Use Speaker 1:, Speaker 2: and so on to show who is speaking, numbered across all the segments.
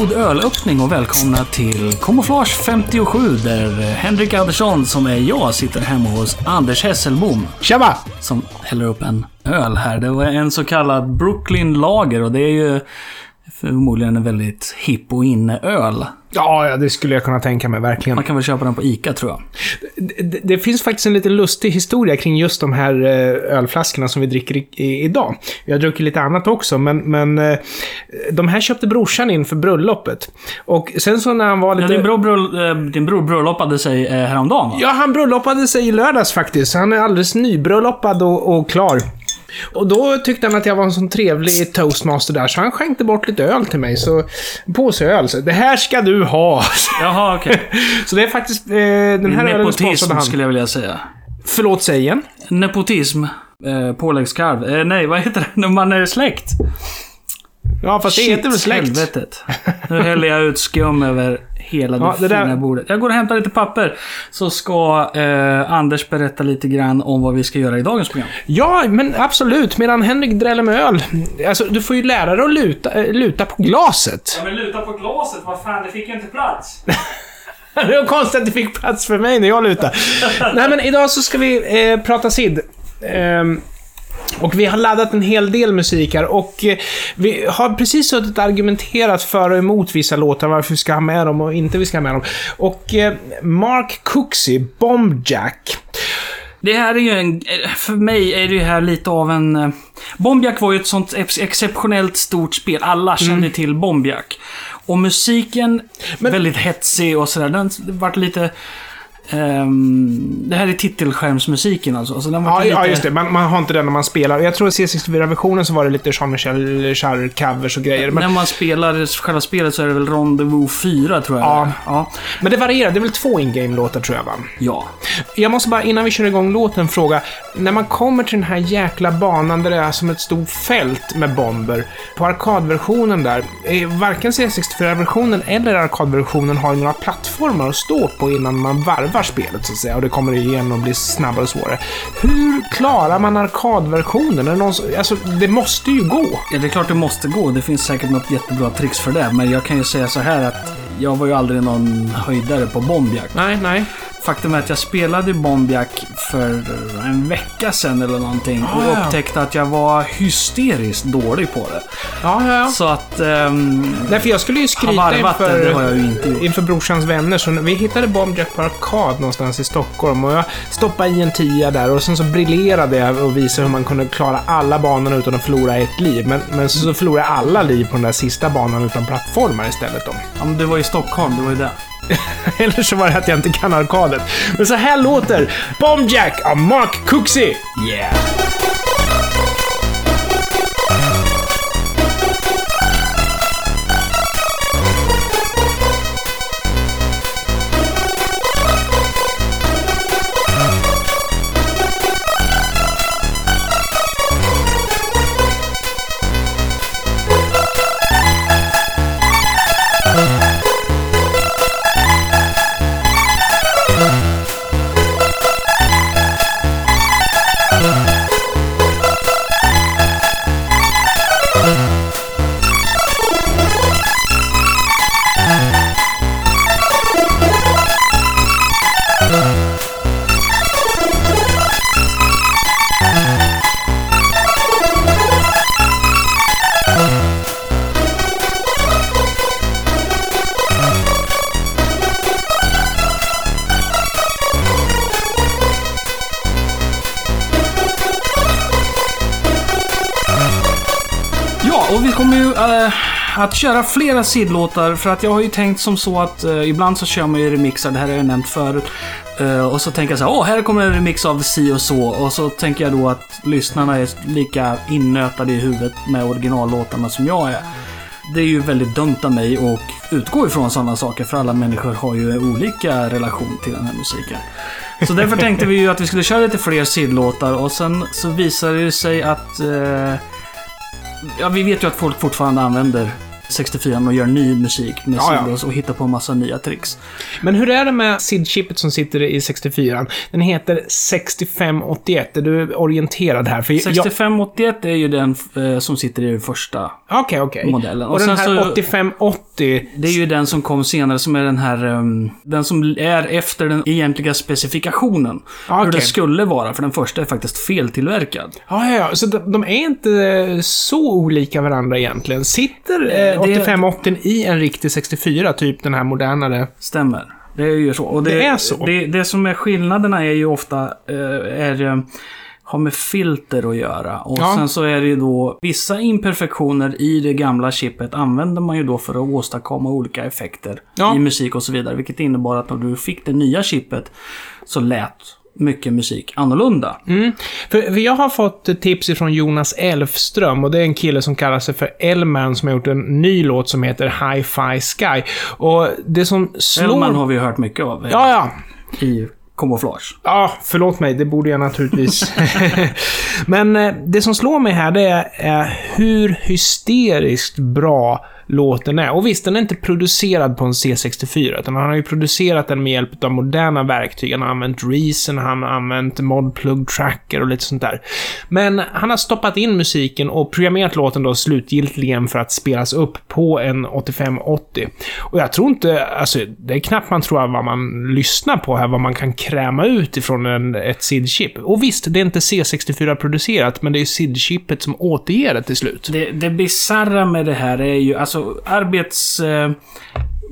Speaker 1: god ölöppning och välkomna till Camouflage 57 där Henrik Andersson, som är jag, sitter hemma hos Anders Hesselbom.
Speaker 2: Tjaba!
Speaker 1: Som häller upp en öl här. Det var en så kallad Brooklyn Lager och det är ju förmodligen en väldigt hipp och inne-öl.
Speaker 2: Ja, ja, det skulle jag kunna tänka mig, verkligen.
Speaker 1: Man kan väl köpa den på ICA tror jag.
Speaker 2: Det, det finns faktiskt en lite lustig historia kring just de här eh, ölflaskorna som vi dricker i, i, idag. Har druckit lite annat också, men, men eh, de här köpte brorsan in för bröllopet. Och sen så när han var
Speaker 1: Ja,
Speaker 2: lite...
Speaker 1: din, bror, bröll, eh, din bror bröllopade sig häromdagen va?
Speaker 2: Ja, han bröllopade sig i lördags faktiskt. Han är alldeles nybröllopad och, och klar. Och då tyckte han att jag var en sån trevlig toastmaster där, så han skänkte bort lite öl till mig. Så, en påse öl. Så, det här ska du ha!
Speaker 1: Jaha, okej.
Speaker 2: så det är faktiskt... Eh, den här ölen
Speaker 1: Nepotism
Speaker 2: han.
Speaker 1: skulle jag vilja säga.
Speaker 2: Förlåt, säg igen.
Speaker 1: Nepotism. Eh, påläggskarv. Eh, nej, vad heter det? När man är släkt.
Speaker 2: Ja, fast det heter väl släkt?
Speaker 1: helvetet. Nu häller jag ut skum över hela det,
Speaker 2: Ja, det
Speaker 1: fina
Speaker 2: där-
Speaker 1: bordet. Jag går och hämtar lite papper. Så ska eh, Anders berätta lite grann om vad vi ska göra i dagens program.
Speaker 2: Ja, men absolut. Medan Henrik dräller med öl. Alltså, du får ju lära dig att luta, äh, luta på glaset.
Speaker 1: men luta på glaset. Vad fan, det fick ju inte plats.
Speaker 2: Det var konstigt att det fick plats för mig när jag lutade. Nej, men idag så ska vi eh, prata SID. Ehm, och vi har laddat en hel del musik här och eh, vi har precis suttit och argumenterat för och emot vissa låtar, varför vi ska ha med dem och inte vi ska ha med dem. Och eh, Mark Cooksey, Bombjack.
Speaker 1: Det här är ju en... För mig är det ju här lite av en... eh, Bombjack var ju ett sånt ex- exceptionellt stort spel. Alla kände till Bombjack. Och musiken,
Speaker 2: Men-
Speaker 1: väldigt hetsig och sådär. Den vart lite... ehm, det här är titelskärmsmusiken alltså. alltså den
Speaker 2: Ja,
Speaker 1: lite,
Speaker 2: ja, just det. Man, man har inte den när man spelar. Jag tror att C64-versionen så var det lite Jean-Michel Jarre-covers och grejer. Men,
Speaker 1: När man spelar själva spelet så är det väl Rendezvous 4 tror jag
Speaker 2: Ja.
Speaker 1: ja.
Speaker 2: men det varierar. Det är väl två in-game-låtar tror jag, va?
Speaker 1: Ja.
Speaker 2: Jag måste bara, innan vi kör igång låten, fråga. När man kommer till den här jäkla banan där det är som ett stort fält med bomber. På arkadversionen där, eh, varken C64-versionen eller arkadversionen har ju några plattformar att stå på innan man varvar spelet, så att säga. Och det kommer igen och blir snabbare och svårare. Hur klarar man arkadversionen? Är det, någon, som- alltså, det måste ju gå.
Speaker 1: Ja, det är klart det måste gå. Det finns säkert något jättebra tricks för det. Men jag kan ju säga så här att jag var ju aldrig någon höjdare på Bombjack.
Speaker 2: Nej, nej.
Speaker 1: Faktum är att jag spelade Bombjack för en vecka sedan eller någonting och
Speaker 2: Ah,
Speaker 1: upptäckte att jag var hysteriskt dålig på det.
Speaker 2: Ja, ja, ja.
Speaker 1: Så att... ehm,
Speaker 2: Nej, för jag skulle ju skryta
Speaker 1: varvat det,
Speaker 2: inför,
Speaker 1: det har jag ju inte gjort.
Speaker 2: inför brorsans vänner. Så vi hittade Bombjack på arkad någonstans i Stockholm och jag stoppade i en tia där och sen så briljerade jag och visade hur man kunde klara alla banorna utan att förlora ett liv. Men, men så, så förlorade jag alla liv på den där sista banan utan plattformar istället då.
Speaker 1: Ja, men du var i Stockholm, det var ju det.
Speaker 2: Eller så var det att jag inte kan arkadet. Men så här låter Bombjack av Mark Cooksey.
Speaker 1: Yeah! Köra flera sidlåtar för att jag har ju tänkt som så att eh, ibland så kör man ju remixar, det här har jag nämnt förut. Eh, och så tänker jag så här, åh, här kommer en remix av si och så. Och så tänker jag då att lyssnarna är lika innötade i huvudet med originallåtarna som jag är. Det är ju väldigt dumt av mig att utgå ifrån sådana saker, för alla människor har ju olika relation till den här musiken. Så därför tänkte vi ju att vi skulle köra lite fler sidlåtar och sen så visade det sig att... Eh, ja, vi vet ju att folk fortfarande använder 64 och gör ny musik med
Speaker 2: Ja,
Speaker 1: sidos och hittar på en massa nya tricks.
Speaker 2: Men hur är det med SID-chippet som sitter i 64? Den heter 6581. Är du orienterad här? För jag-
Speaker 1: 6581 är ju den eh, som sitter i den första.
Speaker 2: Okej, okej.
Speaker 1: modellen.
Speaker 2: Och,
Speaker 1: Och
Speaker 2: den här
Speaker 1: så-
Speaker 2: 8580.
Speaker 1: Det är ju den som kom senare som är den här... ehm, den som är efter den egentliga specifikationen.
Speaker 2: Ja,
Speaker 1: Hur
Speaker 2: okej.
Speaker 1: det skulle vara, för den första är faktiskt feltillverkad.
Speaker 2: Ja, ja, ja. Så de, de är inte så olika varandra egentligen. Sitter eh, 8580 i en riktig 64, typ den här modernare?
Speaker 1: Stämmer. Det är ju så. Och det,
Speaker 2: Det är så?
Speaker 1: Det, det som är skillnaderna är ju ofta... eh, är, eh, har med filter att göra. Och
Speaker 2: Ja.
Speaker 1: sen så är det ju då vissa imperfektioner i det gamla chippet använder man ju då för att åstadkomma olika effekter
Speaker 2: Ja.
Speaker 1: i musik och så vidare. Vilket innebar att när du fick det nya chippet så lät mycket musik annorlunda.
Speaker 2: Mm. För, jag har fått tips ifrån Jonas Elfström och det är en kille som kallar sig för Elman som har gjort en ny låt som heter Hi-Fi Sky. Och det som slår...
Speaker 1: Elman har vi hört mycket av eh,
Speaker 2: Ja, ja.
Speaker 1: i kamouflage.
Speaker 2: Ja, förlåt mig. Det borde jag naturligtvis. Men eh, det som slår mig här, det är, är hur hysteriskt bra låten är. Och visst, den är inte producerad på en C64, utan han har ju producerat den med hjälp av moderna verktyg. Han har använt Reason, han har använt Modplug Tracker och lite sånt där. Men han har stoppat in musiken och programmerat låten då slutgiltigen för att spelas upp på en 8580. Och jag tror inte, alltså det är knappt man tror vad man lyssnar på här, vad man kan kräma ut ifrån en, ett SID-chip. Och visst, det är inte C64-producerat, men det är SID-chipet som återger det till slut.
Speaker 1: Det, det bisarra med det här är ju alltså arbets... Eh,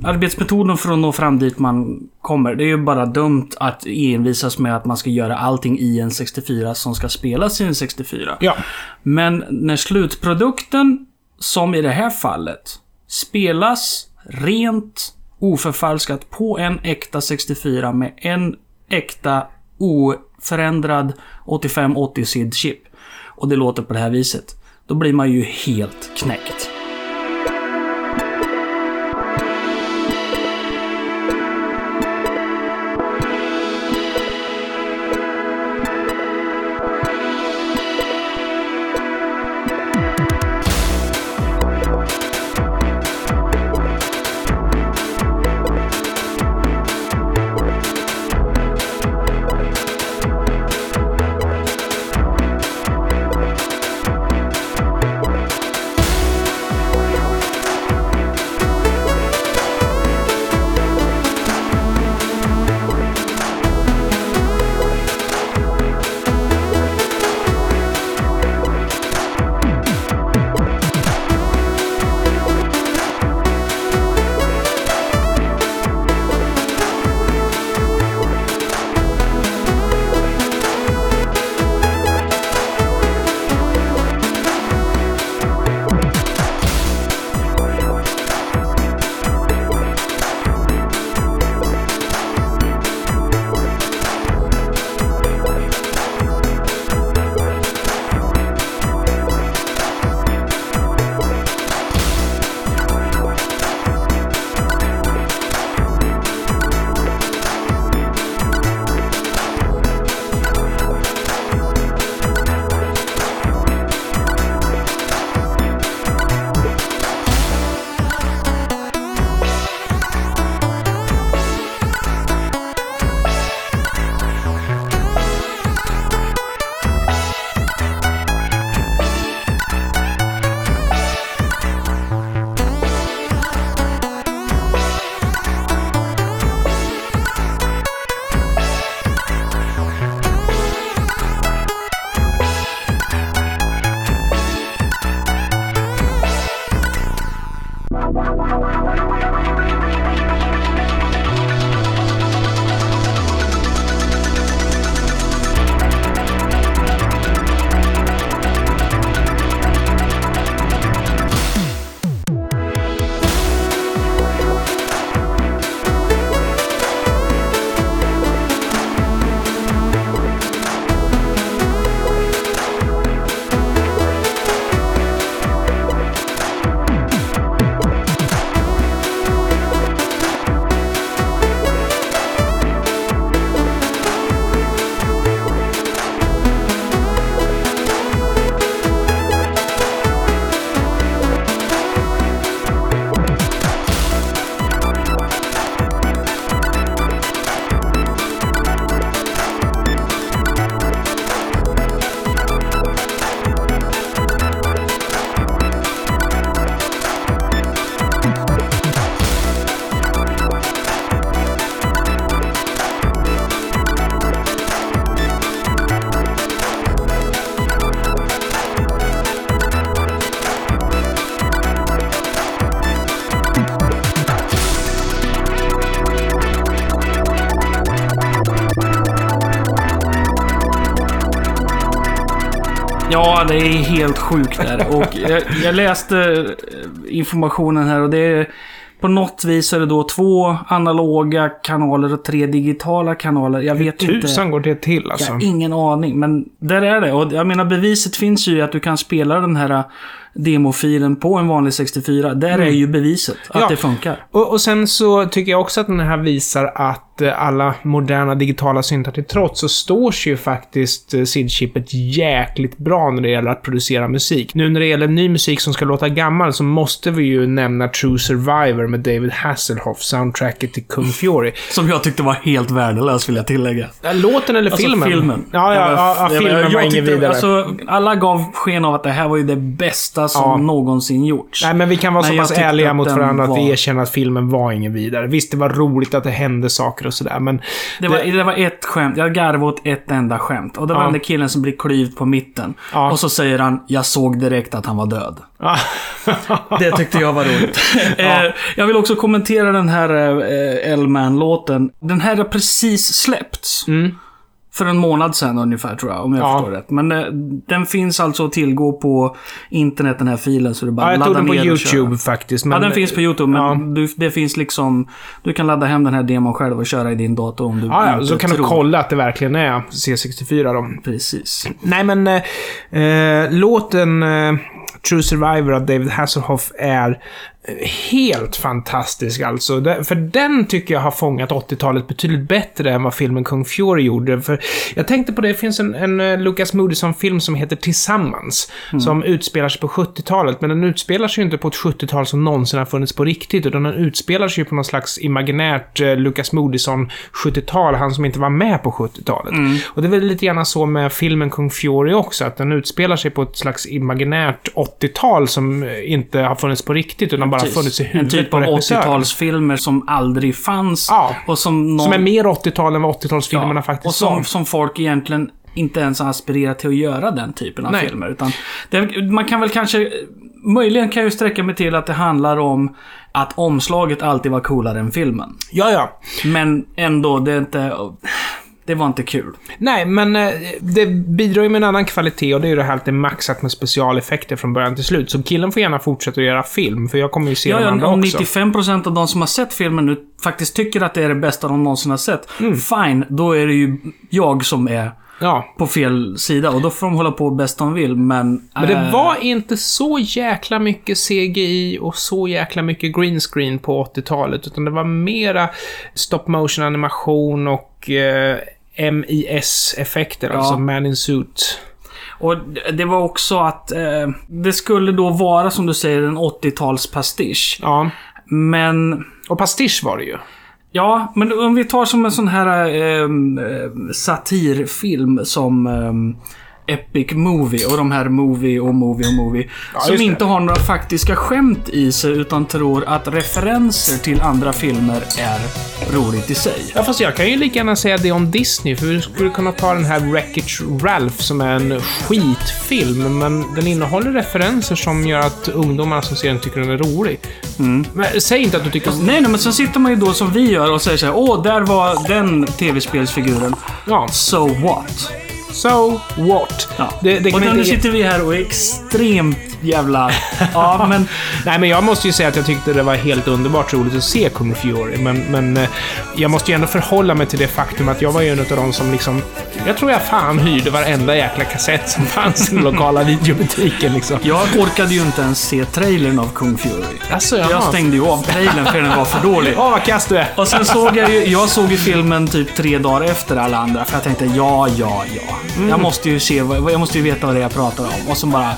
Speaker 1: arbetsmetoden för att nå fram dit man kommer. Det är ju bara dumt att envisas med att man ska göra allting i en 64 som ska spelas i en 64.
Speaker 2: Ja.
Speaker 1: Men när slutprodukten, som i det här fallet, spelas rent oförfalskat på en äkta 64 med en äkta oförändrad 8580 SID-chip. Och det låter på det här viset. Då blir man ju helt knäckt. Det är helt sjukt där. Och jag, jag läste eh, informationen här och det är... På något vis är det då två analoga kanaler och tre digitala kanaler. Jag vet inte.
Speaker 2: Tusan går det till
Speaker 1: Jag
Speaker 2: alltså.
Speaker 1: har ingen aning, men där är det. Och jag menar beviset finns ju i att du kan spela den här demofilen på en vanlig 64. Där är ju beviset att
Speaker 2: Mm. Ja.
Speaker 1: det funkar.
Speaker 2: Och, och sen så tycker jag också att den här visar att eh, alla moderna digitala syntar till trots så står sig ju faktiskt eh, SID-chippet jäkligt bra när det gäller att producera musik. Nu när det gäller ny musik som ska låta gammal så måste vi ju nämna True Survivor med David Hasselhoff, soundtracket till Kung Fury.
Speaker 1: Som jag tyckte var helt värdelös vill jag tillägga.
Speaker 2: Låten eller
Speaker 1: Alltså
Speaker 2: filmen?
Speaker 1: filmen.
Speaker 2: Ja, ja, ja, ja
Speaker 1: Jag-
Speaker 2: filmen
Speaker 1: jag
Speaker 2: var ingen vidare.
Speaker 1: Alltså, alla gav sken av att det här var ju det bästa som
Speaker 2: Ja.
Speaker 1: någonsin gjorts.
Speaker 2: Nej, men vi kan vara
Speaker 1: Men
Speaker 2: så
Speaker 1: jag
Speaker 2: pass ärliga mot varandra att vi erkänner att filmen var ingen vidare. Visst, det var roligt att det hände saker och sådär, men...
Speaker 1: Det var, det var ett skämt. Jag garvade åt ett enda skämt. Och det var
Speaker 2: Ja.
Speaker 1: den där killen som blir klyvd på mitten.
Speaker 2: Ja.
Speaker 1: Och så säger han, jag såg direkt att han var död.
Speaker 2: Ja.
Speaker 1: Det tyckte jag var roligt. eh, jag vill också kommentera den här eh, L-Man-låten. Den här har precis släppts.
Speaker 2: Mm.
Speaker 1: För en månad sedan ungefär tror jag, om jag
Speaker 2: Ja.
Speaker 1: förstår rätt. Men eh, den finns alltså att tillgå på internet, den här filen. Så är bara
Speaker 2: Ja, jag tog den på. YouTube faktiskt. Men,
Speaker 1: Ja, den finns på YouTube, men
Speaker 2: Ja.
Speaker 1: du, det finns liksom... Du kan ladda hem den här demon själv och köra i din dator om du
Speaker 2: Ja, ja, så kan
Speaker 1: tror.
Speaker 2: du kolla att det verkligen är C64 då.
Speaker 1: Precis.
Speaker 2: Nej, men eh, eh, låten eh, True Survivor av David Hasselhoff är helt fantastisk alltså. För den tycker jag har fångat 80-talet betydligt bättre än vad filmen Kung Fury gjorde. För jag tänkte på det, det finns en, en eh, Lucas Moodysson-film som heter Tillsammans. Som utspelar sig på 70-talet, men den utspelar sig ju inte på ett 70-tal som någonsin har funnits på riktigt, utan den utspelar sig ju på någon slags imaginärt eh, Lucas Moodysson 70-tal, han som inte var med på 70-talet. Och det är väl lite grann så med filmen Kung Fury också, att den utspelar sig på ett slags imaginärt 80-tal som eh, inte har funnits på riktigt, utan bara
Speaker 1: Precis.
Speaker 2: funnits i
Speaker 1: En
Speaker 2: huvudet
Speaker 1: typ
Speaker 2: på
Speaker 1: av
Speaker 2: regissören.
Speaker 1: 80-talsfilmer som aldrig fanns.
Speaker 2: Ja.
Speaker 1: Och som någon...
Speaker 2: Som är mer 80-tal än vad 80-talsfilmerna
Speaker 1: Ja,
Speaker 2: faktiskt
Speaker 1: Och som,
Speaker 2: var.
Speaker 1: som folk egentligen inte ens har aspirerat till att göra den typen av
Speaker 2: Nej.
Speaker 1: filmer. Utan det, man kan väl kanske... Möjligen kan jag sträcka mig till att det handlar om att omslaget alltid var coolare än filmen.
Speaker 2: Ja, ja.
Speaker 1: Men ändå, det är inte... Det var inte kul.
Speaker 2: Nej, men eh, det bidrar ju med en annan kvalitet och det är ju det här att det är maxat med specialeffekter från början till slut. Så killen får gärna fortsätta att göra film, för jag kommer ju se
Speaker 1: Ja,
Speaker 2: de
Speaker 1: ja,
Speaker 2: andra
Speaker 1: om
Speaker 2: också.
Speaker 1: 95% av de som har sett filmen nu faktiskt tycker att det är det bästa de någonsin har sett.
Speaker 2: Mm.
Speaker 1: Fine, då är det ju jag som är
Speaker 2: Ja.
Speaker 1: på fel sida. Och då får de hålla på bäst de vill, men...
Speaker 2: Men det
Speaker 1: eh,
Speaker 2: var inte så jäkla mycket CGI och så jäkla mycket green screen på 80-talet, utan det var mera stop motion animation och eh, MIS-effekter,
Speaker 1: Ja.
Speaker 2: alltså man in suit.
Speaker 1: Och det var också att eh, det skulle då vara, som du säger, en 80-talspastisch.
Speaker 2: Ja.
Speaker 1: Men...
Speaker 2: Och pastisch var det ju.
Speaker 1: Ja, men om vi tar som en sån här eh, eh, satirfilm som eh, Epic Movie och de här Movie och Movie och Movie.
Speaker 2: Ja,
Speaker 1: som inte har några faktiska skämt i sig utan tror att referenser till andra filmer är roligt i sig.
Speaker 2: Ja, fast jag kan ju lika gärna säga det om Disney, för vi skulle kunna ta den här Wreckage Ralph som är en skitfilm, men den innehåller referenser som gör att ungdomarna som ser den tycker den är rolig.
Speaker 1: Mm.
Speaker 2: Men säg inte att du tycker...
Speaker 1: Nej, nej, men så sitter man ju då som vi gör och säger så här, Åh, där var den tv-spelsfiguren.
Speaker 2: Ja,
Speaker 1: So what?
Speaker 2: So what?
Speaker 1: Ja.
Speaker 2: Det, det
Speaker 1: och nu
Speaker 2: inte...
Speaker 1: sitter vi här och är extremt jävla... Ja, men...
Speaker 2: Nej, men jag måste ju säga att jag tyckte det var helt underbart roligt att se Kung Fury, men, men eh, jag måste ju ändå förhålla mig till det faktum att jag var ju en av de som liksom... Jag tror jag fan hyrde varenda jäkla kassett som fanns i den lokala videobutiken liksom.
Speaker 1: Jag orkade ju inte ens se trailern av Kung Fury.
Speaker 2: Alltså,
Speaker 1: Jag
Speaker 2: jaha.
Speaker 1: stängde ju av trailern för den var för dålig.
Speaker 2: Åh, vad kass du är!
Speaker 1: Och sen såg jag ju, jag såg ju filmen typ tre dagar efter alla andra. För jag tänkte, ja, ja, ja.
Speaker 2: Mm.
Speaker 1: Jag måste ju se, jag måste ju veta vad det är jag pratar om. Och så bara,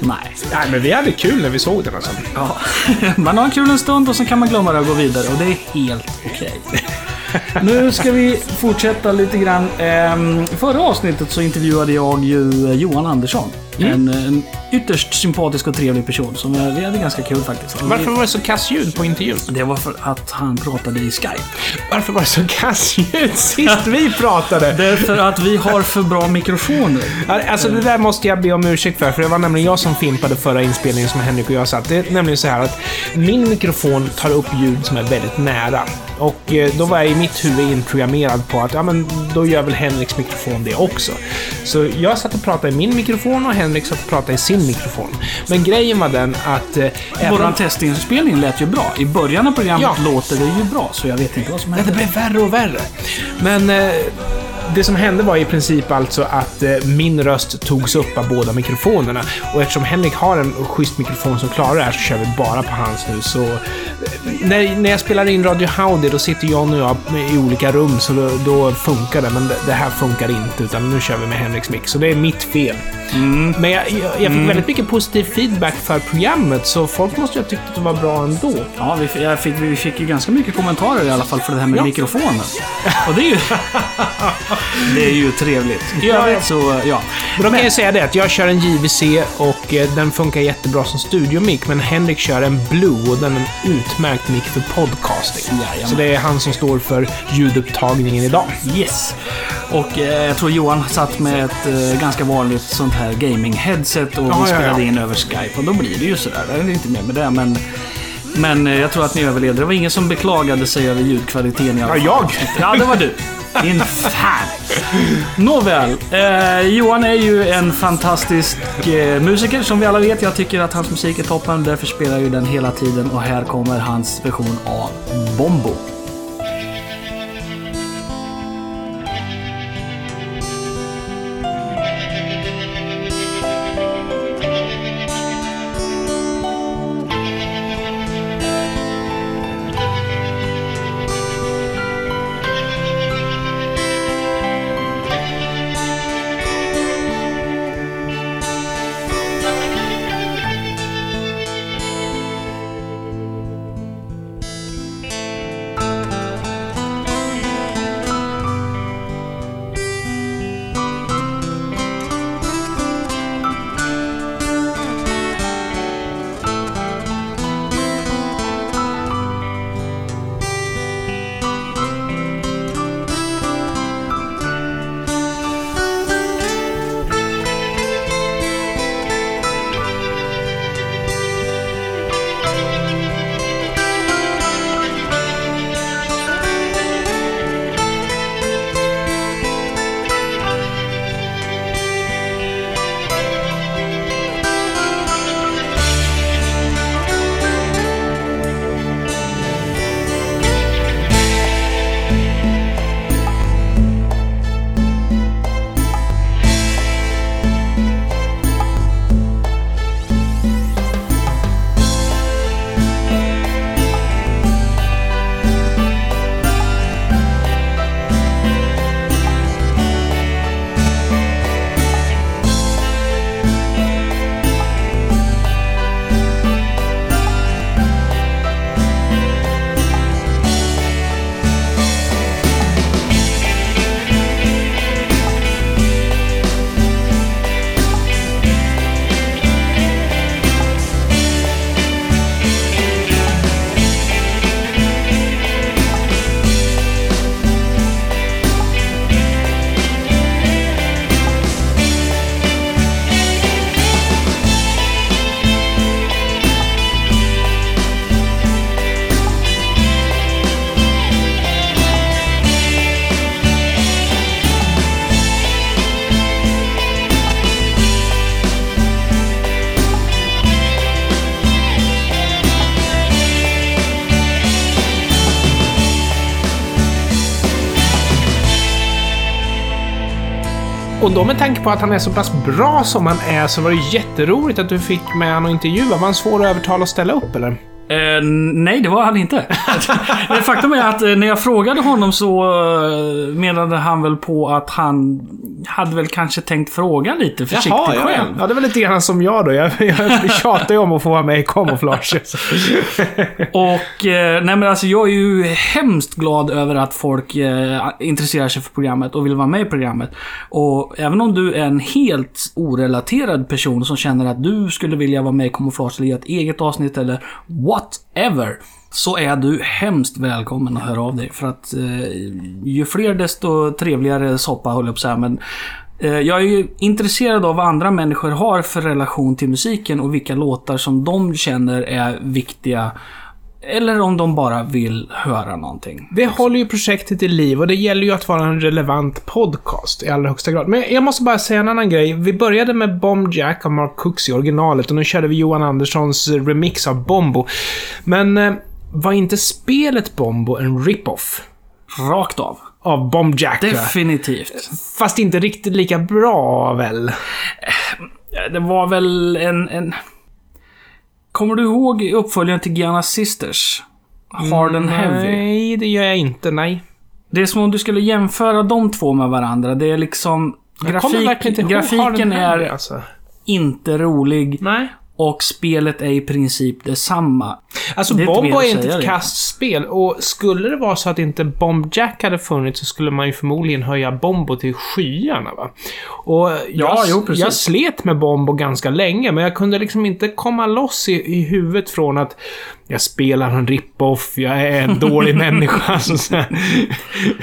Speaker 1: nej.
Speaker 2: Nej, men vi hade kul när vi såg den alltså.
Speaker 1: Ja. Man har en kul en stund och sen kan man glömma det och gå vidare. Och det är helt okej. Nu ska vi fortsätta lite grann. Ehm, förra avsnittet så intervjuade jag ju Johan Andersson.
Speaker 2: Mm.
Speaker 1: En, en ytterst sympatisk och trevlig person som vi hade ganska kul faktiskt.
Speaker 2: Varför var det så kass ljud på intervjun?
Speaker 1: Det var för att han pratade i Skype.
Speaker 2: Varför var det så kass ljud sist vi pratade?
Speaker 1: Därför att vi har för bra mikrofoner.
Speaker 2: Alltså det där måste jag be om ursäkt för, för det var nämligen jag som fimpade förra inspelningen som Henrik och jag satt. Det är nämligen så här att min mikrofon tar upp ljud som är väldigt nära. Och eh, då var jag i mitt huvud inprogrammerad på att, ja men då gör väl Henriks mikrofon det också. Så jag satt och pratade i min mikrofon och Hen- Henrik satt och pratade i sin mikrofon. Men grejen var den att... Eh,
Speaker 1: Våran
Speaker 2: om-
Speaker 1: testinspelning lät ju bra. I början av programmet
Speaker 2: Ja.
Speaker 1: låter det ju bra, så jag vet inte vad som
Speaker 2: Nej, det
Speaker 1: hände.
Speaker 2: blev värre och värre. Men eh, det som hände var i princip alltså att eh, min röst togs upp av båda mikrofonerna. Och eftersom Henrik har en schysst mikrofon som klarar det här så kör vi bara på hans nu. Så eh, när, när jag spelar in Radio Howdy då sitter Johnny och jag i olika rum så då, då funkar det. Men det, det här funkar inte utan nu kör vi med Henriks mix. Så det är mitt fel. Men jag, jag, jag fick väldigt mycket positiv feedback för programmet så folk måste ju ha tyckt att det var bra ändå.
Speaker 1: Ja, vi, fick, vi fick ju ganska mycket kommentarer i alla fall för det här med
Speaker 2: Ja.
Speaker 1: mikrofonen. Och det är ju... det är ju trevligt. I
Speaker 2: Ja,
Speaker 1: övrigt
Speaker 2: ja.
Speaker 1: så, ja.
Speaker 2: Men då kan jag säga det att jag kör en JVC och eh, den funkar jättebra som studiomick, men Henrik kör en Blue och den är en utmärkt mick för podcasting.
Speaker 1: Jajamän.
Speaker 2: Så det är han som står för ljudupptagningen idag.
Speaker 1: Yes. Och eh, jag tror Johan satt med ett eh, ganska vanligt sånt här gaming-headset och
Speaker 2: Ja, ja,
Speaker 1: vi spelade
Speaker 2: ja.
Speaker 1: in över Skype. Och då blir det ju sådär. Det är inte mer med det, men... Men eh, jag tror att ni överlevde. Det var ingen som beklagade sig över ljudkvaliteten i alla
Speaker 2: Ja, jag.
Speaker 1: Ja, det var du. Din fan. Nåväl. Eh, Johan är ju en fantastisk eh, musiker som vi alla vet. Jag tycker att hans musik är toppen. Därför spelar jag ju den hela tiden. Och här kommer hans version av Bombo.
Speaker 2: Och då med tanke på att han är så pass bra som han är så var det jätteroligt att du fick med honom och intervjua. Var han svår att övertala att ställa upp eller?
Speaker 1: Eh, nej, det var han inte. Faktum är att eh, när jag frågade honom så eh, menade han väl på att han hade väl kanske tänkt fråga lite försiktigt
Speaker 2: ja,
Speaker 1: själv.
Speaker 2: ja, det var lite grann som jag då. Jag, jag tjatar ju om att få vara med i kamouflage.
Speaker 1: Och eh, nej men alltså jag är ju hemskt glad över att folk eh, intresserar sig för programmet och vill vara med i programmet. Och även om du är en helt orelaterad person som känner att du skulle vilja vara med i Kamouflage eller göra ett eget avsnitt eller whatever. Så är du hemskt välkommen att höra av dig. För att eh, ju fler desto trevligare soppa håller jag på att säga. Men eh, jag är ju intresserad av vad andra människor har för relation till musiken och vilka låtar som de känner är viktiga eller om de bara vill höra någonting.
Speaker 2: Det håller ju projektet i liv och det gäller ju att vara en relevant podcast i allra högsta grad. Men jag måste bara säga en annan grej. Vi började med Bomb Jack av Mark Cooks i originalet och nu körde vi Johan Anderssons remix av Bombo. Men eh, var inte spelet Bombo en rip-off?
Speaker 1: Rakt av.
Speaker 2: Av Bomb Jack? va?
Speaker 1: Definitivt.
Speaker 2: Fast inte riktigt lika bra väl?
Speaker 1: Det var väl en... en... Kommer du ihåg uppföljaren till Gianna Sisters? Hard and Heavy.
Speaker 2: Nej, det gör jag inte. Nej.
Speaker 1: Det är som om du skulle jämföra de två med varandra. Det är liksom...
Speaker 2: Hard
Speaker 1: grafiken är
Speaker 2: alltså.
Speaker 1: inte rolig
Speaker 2: Nej.
Speaker 1: Och spelet är i princip detsamma.
Speaker 2: Alltså,
Speaker 1: Det är
Speaker 2: Bomb var inte ett kastspel och skulle det vara så att inte Bomb Jack hade funnits så skulle man ju förmodligen höja Bombo till skyarna va. Och jag,
Speaker 1: jo, precis.
Speaker 2: jag slet med Bombo ganska länge, men jag kunde liksom inte komma loss i, i huvudet från att jag spelar en rip-off, jag är en dålig människa. Så, så,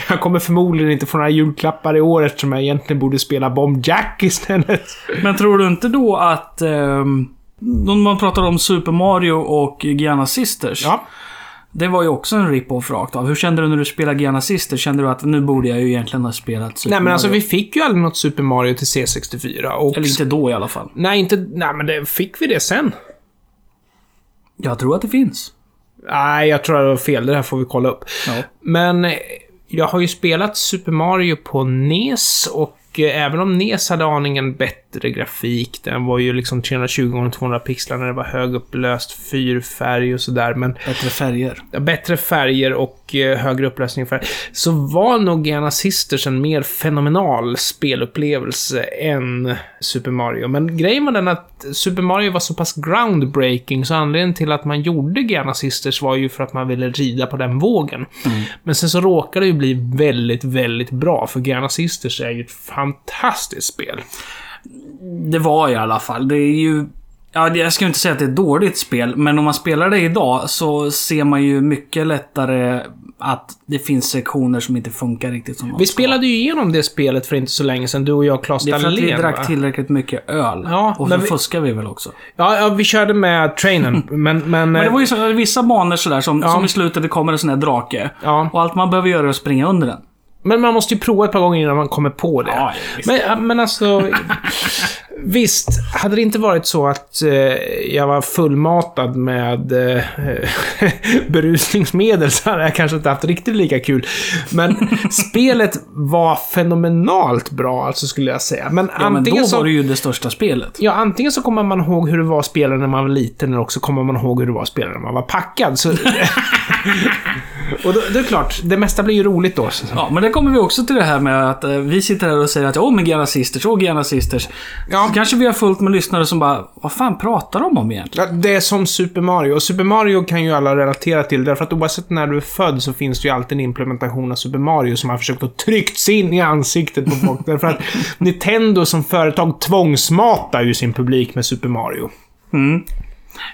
Speaker 2: jag kommer förmodligen inte få några julklappar i år eftersom jag egentligen borde spela Bomb Jack istället.
Speaker 1: Men tror du inte då att... Um, man pratar om Super Mario och Gianna Sisters.
Speaker 2: Ja.
Speaker 1: Det var ju också en rip-off rakt av. Hur kände du när du spelade Gianna Sisters? Kände du att nu borde jag ju egentligen ha spelat Super
Speaker 2: Nej men alltså
Speaker 1: Mario?
Speaker 2: vi fick ju aldrig något Super Mario till C64 och...
Speaker 1: Eller inte då i alla fall.
Speaker 2: Nej, inte... Nej men det, fick vi det sen?
Speaker 1: Jag tror att det finns.
Speaker 2: Nej, jag tror det var fel. Det här får vi kolla upp.
Speaker 1: Ja.
Speaker 2: Men eh, jag har ju spelat Super Mario på NES och eh, även om NES hade aningen bättre grafik, den var ju liksom 320 x 200 pixlar när det var högupplöst fyrfärg och sådär, men
Speaker 1: Bättre färger.
Speaker 2: bättre färger och eh, högre upplösning färg, så var nog Gianna Sisters en mer fenomenal spelupplevelse än Super Mario. Men grejen var den att Super Mario var så pass groundbreaking, så anledningen till att man gjorde Gianna Sisters var ju för att man ville rida på den vågen. Men sen så råkade det ju bli väldigt, väldigt bra, för Gianna Sisters är ju ett fantastiskt spel.
Speaker 1: Det var i alla fall. Det är ju... Ja, jag ska inte säga att det är ett dåligt spel, men om man spelar det idag så ser man ju mycket lättare att det finns sektioner som inte funkar riktigt som
Speaker 2: Vi spelade ju igenom det spelet för inte så länge sedan, du och jag, Claes
Speaker 1: Det är för att vi drack tillräckligt mycket öl.
Speaker 2: Ja,
Speaker 1: och så
Speaker 2: vi-
Speaker 1: fuskar vi väl också.
Speaker 2: Ja, ja, vi körde med trainen, men... Men,
Speaker 1: Men det
Speaker 2: eh,
Speaker 1: var ju så, vissa banor sådär som,
Speaker 2: Ja.
Speaker 1: som i slutet det kommer en sån här drake.
Speaker 2: Ja.
Speaker 1: Och allt man behöver göra är att springa under den.
Speaker 2: Men man måste ju prova ett par gånger innan man kommer på det.
Speaker 1: Ja,
Speaker 2: men, men alltså... visst, hade det inte varit så att eh, jag var fullmatad med eh, berusningsmedel så hade jag kanske inte haft riktigt lika kul. Men spelet var fenomenalt bra, alltså skulle jag säga. Men
Speaker 1: Ja, men
Speaker 2: antingen
Speaker 1: då
Speaker 2: så...
Speaker 1: var det ju det största spelet.
Speaker 2: Ja, antingen så kommer man ihåg hur det var att spela när man var liten, eller också kommer man ihåg hur det var att spela när man var packad. Så... och då, det är klart, det mesta blir ju roligt då. Så.
Speaker 1: Ja, men det kommer vi också till det här med att eh, vi sitter här och säger att åh, men Gianna Sisters, åh, Gianna Sisters.
Speaker 2: Ja.
Speaker 1: Så kanske vi har fullt med lyssnare som bara, vad fan pratar de om egentligen?
Speaker 2: Ja, det är som Super Mario. Och Super Mario kan ju alla relatera till, därför att oavsett när du är född så finns det ju alltid en implementation av Super Mario som har försökt att tryckt sig in i ansiktet på folk. därför att Nintendo som företag tvångsmatar ju sin publik med Super Mario.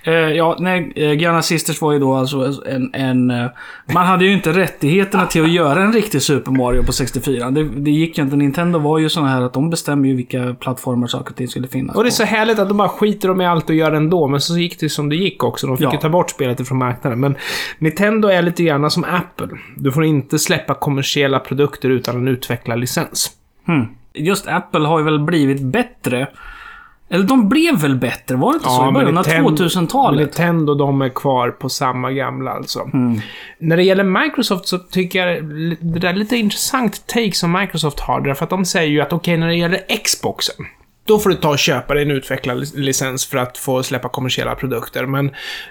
Speaker 1: Eh, ja, nej, eh, Sisters var ju då alltså en... en eh, man hade ju inte rättigheterna till att göra en riktig Super Mario på 64. Det, det gick ju inte. Nintendo var ju såna här att de bestämmer ju vilka plattformar saker och ting skulle finnas
Speaker 2: Och det är
Speaker 1: på.
Speaker 2: så härligt att de bara skiter de i allt och gör ändå, men så gick det som det gick också. De fick
Speaker 1: Ja.
Speaker 2: ju ta bort spelet ifrån marknaden. Men Nintendo är lite grann som Apple. Du får inte släppa kommersiella produkter utan en utvecklarlicens.
Speaker 1: Hmm. Just Apple har ju väl blivit bättre. Eller de blev väl bättre? Var det inte så? I början av
Speaker 2: Nintendo-
Speaker 1: 2000-talet?
Speaker 2: Nintendo, de är kvar på samma gamla alltså.
Speaker 1: Mm.
Speaker 2: När det gäller Microsoft så tycker jag det där är lite intressant take som Microsoft har. Därför att de säger ju att okej, när det gäller Xboxen. Då får du ta och köpa dig en utvecklarlicens för att få släppa kommersiella produkter. Men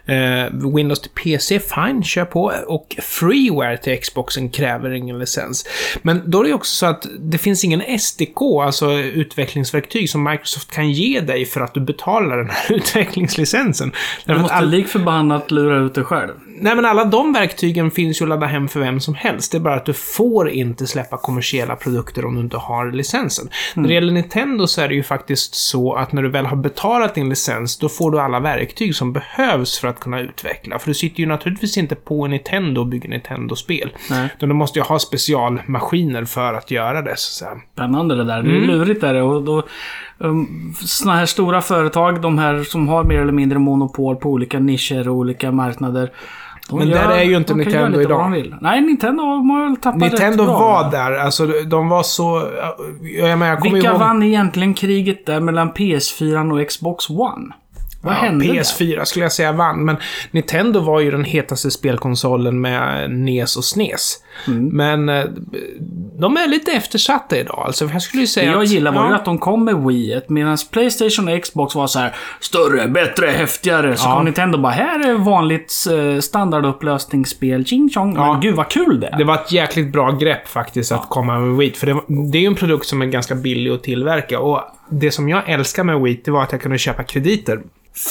Speaker 2: eh, Windows till PC, fine, kör på. Och Freeware till Xboxen kräver ingen licens. Men då är det också så att det finns ingen SDK, alltså utvecklingsverktyg, som Microsoft kan ge dig för att du betalar den här utvecklingslicensen.
Speaker 1: Du måste
Speaker 2: all-
Speaker 1: lik förbannat lura ut det själv.
Speaker 2: Nej, men alla de verktygen finns ju att ladda hem för vem som helst. Det är bara att du får inte släppa kommersiella produkter om du inte har licensen. När det gäller Nintendo så är det ju faktiskt så att när du väl har betalat din licens, då får du alla verktyg som behövs för att kunna utveckla. För du sitter ju naturligtvis inte på en Nintendo och bygger Nintendo-spel.
Speaker 1: Nej.
Speaker 2: Utan du måste ju ha specialmaskiner för att göra det, så att säga.
Speaker 1: Spännande det där. Det är
Speaker 2: Mm.
Speaker 1: lurigt där. Och då, um, såna här stora företag, de här som har mer eller mindre monopol på olika nischer och olika marknader. De
Speaker 2: Men där är ju inte Nintendo idag.
Speaker 1: Nej, Nintendo har väl tappat
Speaker 2: Nintendo
Speaker 1: rätt bra.
Speaker 2: var där, alltså de var så... Jag, menar, jag kommer
Speaker 1: Vilka
Speaker 2: ihåg...
Speaker 1: vann egentligen kriget där mellan PS4 och Xbox One? Vad
Speaker 2: Ja,
Speaker 1: hände där?
Speaker 2: PS4 skulle jag säga vann, men Nintendo var ju den hetaste spelkonsolen med NES och SNES.
Speaker 1: Mm.
Speaker 2: Men eh, de är lite eftersatta idag. Alltså, jag skulle ju
Speaker 1: Det
Speaker 2: säga
Speaker 1: jag
Speaker 2: att,
Speaker 1: gillar var ju
Speaker 2: ja,
Speaker 1: att de kom med Wii medan Playstation och Xbox var så här större, bättre, häftigare. Så
Speaker 2: Ja.
Speaker 1: kom Nintendo bara, här är vanligt eh, standardupplösningsspel, ching chong.
Speaker 2: Ja.
Speaker 1: Men gud vad kul det är.
Speaker 2: Det var ett jäkligt bra grepp faktiskt att komma med Wii. För det, det är ju en produkt som är ganska billig att tillverka. Och det som jag älskar med Wii, det var att jag kunde köpa krediter.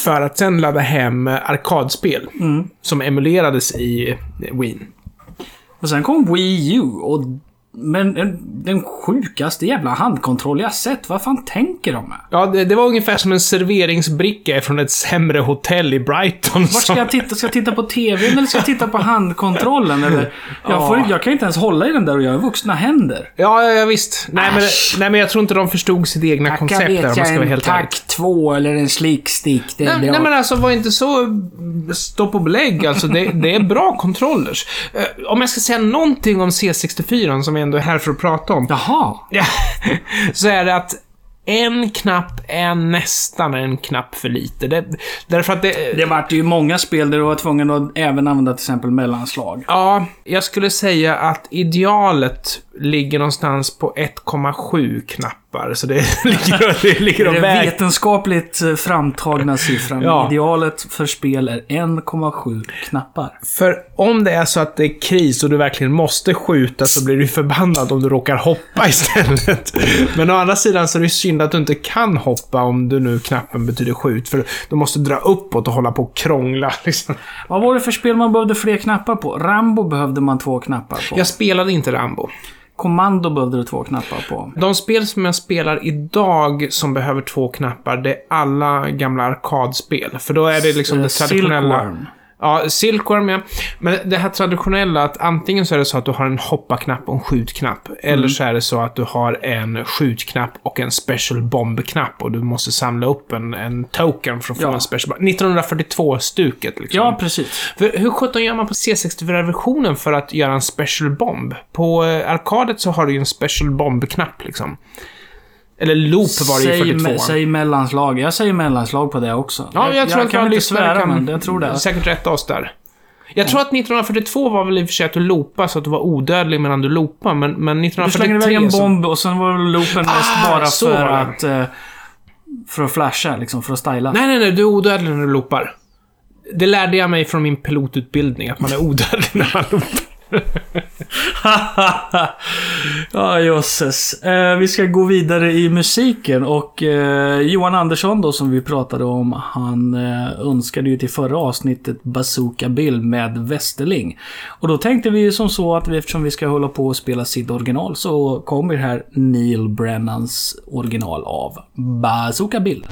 Speaker 2: För att sen ladda hem arkadspel.
Speaker 1: Mm.
Speaker 2: Som emulerades i Wii.
Speaker 1: Och sen kom Wii U och... Men den sjukaste jävla handkontroll jag sett. Vad fan tänker de med?
Speaker 2: Ja, det, det var ungefär som en serveringsbricka från ett sämre hotell i Brighton.
Speaker 1: Vart ska jag titta? Ska jag titta på TVn eller ska jag titta på handkontrollen? Eller? Jag,
Speaker 2: Ja.
Speaker 1: får, jag kan inte ens hålla i den där och jag har vuxna händer.
Speaker 2: Ja, ja, ja visst. Nej men, nej, men jag tror inte de förstod sitt egna koncept där, om man ska vara helt ärlig.
Speaker 1: tack 2 eller en slickstick. Det
Speaker 2: Nej, nej men alltså var inte så stopp och belägg. Alltså det, det är bra kontrollers. Eh, om jag ska säga någonting om C64 som vi ändå är här för att prata om.
Speaker 1: Jaha.
Speaker 2: Ja, så är det att en knapp är nästan en knapp för lite. Det, därför att det...
Speaker 1: Det vart ju många spel där du var tvungen att även använda till exempel mellanslag.
Speaker 2: Ja, jag skulle säga att idealet ligger någonstans på 1,7 knappar. Så det ligger, det ligger
Speaker 1: är
Speaker 2: väger.
Speaker 1: vetenskapligt eh, framtagna siffran.
Speaker 2: Ja.
Speaker 1: Idealet för spel är 1,7 knappar.
Speaker 2: För om det är så att det är kris och du verkligen måste skjuta så blir du förbannad om du råkar hoppa istället. Men å andra sidan så är det synd att du inte kan hoppa om du nu knappen betyder skjut. För du måste dra uppåt och hålla på och krångla. Liksom.
Speaker 1: Vad var det för spel man behövde fler knappar på? Rambo behövde man två knappar på.
Speaker 2: Jag spelade inte Rambo.
Speaker 1: Kommando behövde du två knappar på.
Speaker 2: De spel som jag spelar idag som behöver två knappar, det är alla gamla arkadspel. För då är det liksom
Speaker 1: Eh,
Speaker 2: det traditionella...
Speaker 1: Silkworm.
Speaker 2: Ja, Silkworm ja. Men det här traditionella att antingen så är det så att du har en hoppa-knapp och en skjutknapp. Eller så är det så att du har en skjutknapp och en special bomb-knapp. Och du måste samla upp en, en token för att få
Speaker 1: Ja.
Speaker 2: en special bomb. 1942-stuket liksom.
Speaker 1: Ja, precis.
Speaker 2: För hur sjutton gör man på C64-versionen för att göra en special bomb? På eh, arkadet så har du ju en special bomb-knapp liksom. Eller loop var det ju i
Speaker 1: Säg,
Speaker 2: 42.
Speaker 1: me- säg mellanslag. Jag säger mellanslag på det också.
Speaker 2: Ja, jag, tror att
Speaker 1: kan
Speaker 2: våra lyssnare kan
Speaker 1: men jag tror det.
Speaker 2: säkert rätta oss där. Jag tror att 1942 var väl i och för sig att du loopade så att du var odödlig medan du loopade, men, men
Speaker 1: Du
Speaker 2: 1943
Speaker 1: slänger iväg en bomb och sen var loopen mest
Speaker 2: Ah,
Speaker 1: bara
Speaker 2: så
Speaker 1: för att... eh, För att flasha, liksom. För att styla.
Speaker 2: Nej, nej, nej, du är odödlig när du loopar. Det lärde jag mig från min pilotutbildning, att man är odödlig när man loopar.
Speaker 1: ja, jösses. Eh, vi ska gå vidare i musiken och eh, Johan Andersson då som vi pratade om, han eh, önskade ju till förra avsnittet Bazooka Bill med Westerling. Och då tänkte vi ju som så att vi, eftersom vi ska hålla på och spela sitt original så kommer här Neil Brennans original av Bazooka Bill.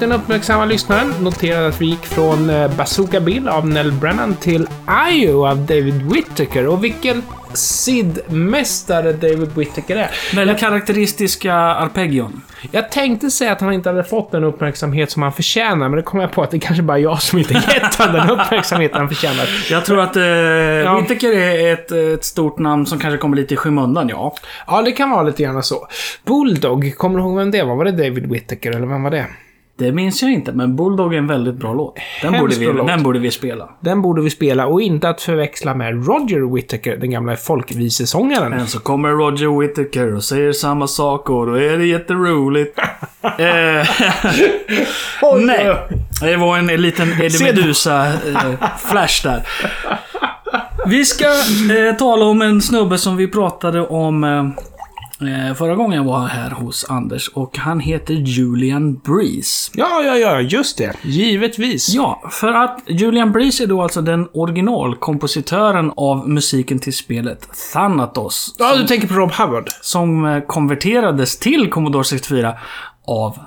Speaker 2: Den uppmärksamma lyssnaren noterade att vi gick från eh, Bazooka Bill av Nell Brennan till Io av David Whittaker. Och vilken Sid-mästare David Whittaker är.
Speaker 1: Väldigt karaktäristiska arpeggion.
Speaker 2: Jag tänkte säga att han inte hade fått den uppmärksamhet som han förtjänar, men det kom jag på att det kanske bara är jag som inte gett honom den uppmärksamhet han förtjänar.
Speaker 1: Jag tror att eh, Whittaker är ett, ett stort namn som kanske kommer lite i skymundan, ja.
Speaker 2: Ja, det kan vara lite grann så. Bulldog, kommer du ihåg vem det var? Var det David Whittaker, eller vem var det?
Speaker 1: Det minns jag inte, men Bulldog är en väldigt bra låt. Den,
Speaker 2: Hemskt
Speaker 1: borde vi,
Speaker 2: låt.
Speaker 1: den borde vi spela.
Speaker 2: Den borde vi spela, och inte att förväxla med Roger Whittaker, den gamla folkvisesångaren.
Speaker 1: Men så kommer Roger Whittaker och säger samma sak och då är det jätteroligt. eh, nej, det var en liten Eddie? Meduza-flash där. Vi ska eh, tala om en snubbe som vi pratade om eh, eh, förra gången jag var här hos Anders och han heter Julian Breeze.
Speaker 2: Ja, ja, ja, just det. Givetvis.
Speaker 1: Ja, för att Julian Breeze är då alltså den originalkompositören av musiken till spelet Thanatos.
Speaker 2: Ja, du tänker på Rob Hubbard.
Speaker 1: Som eh, konverterades till Commodore 64 av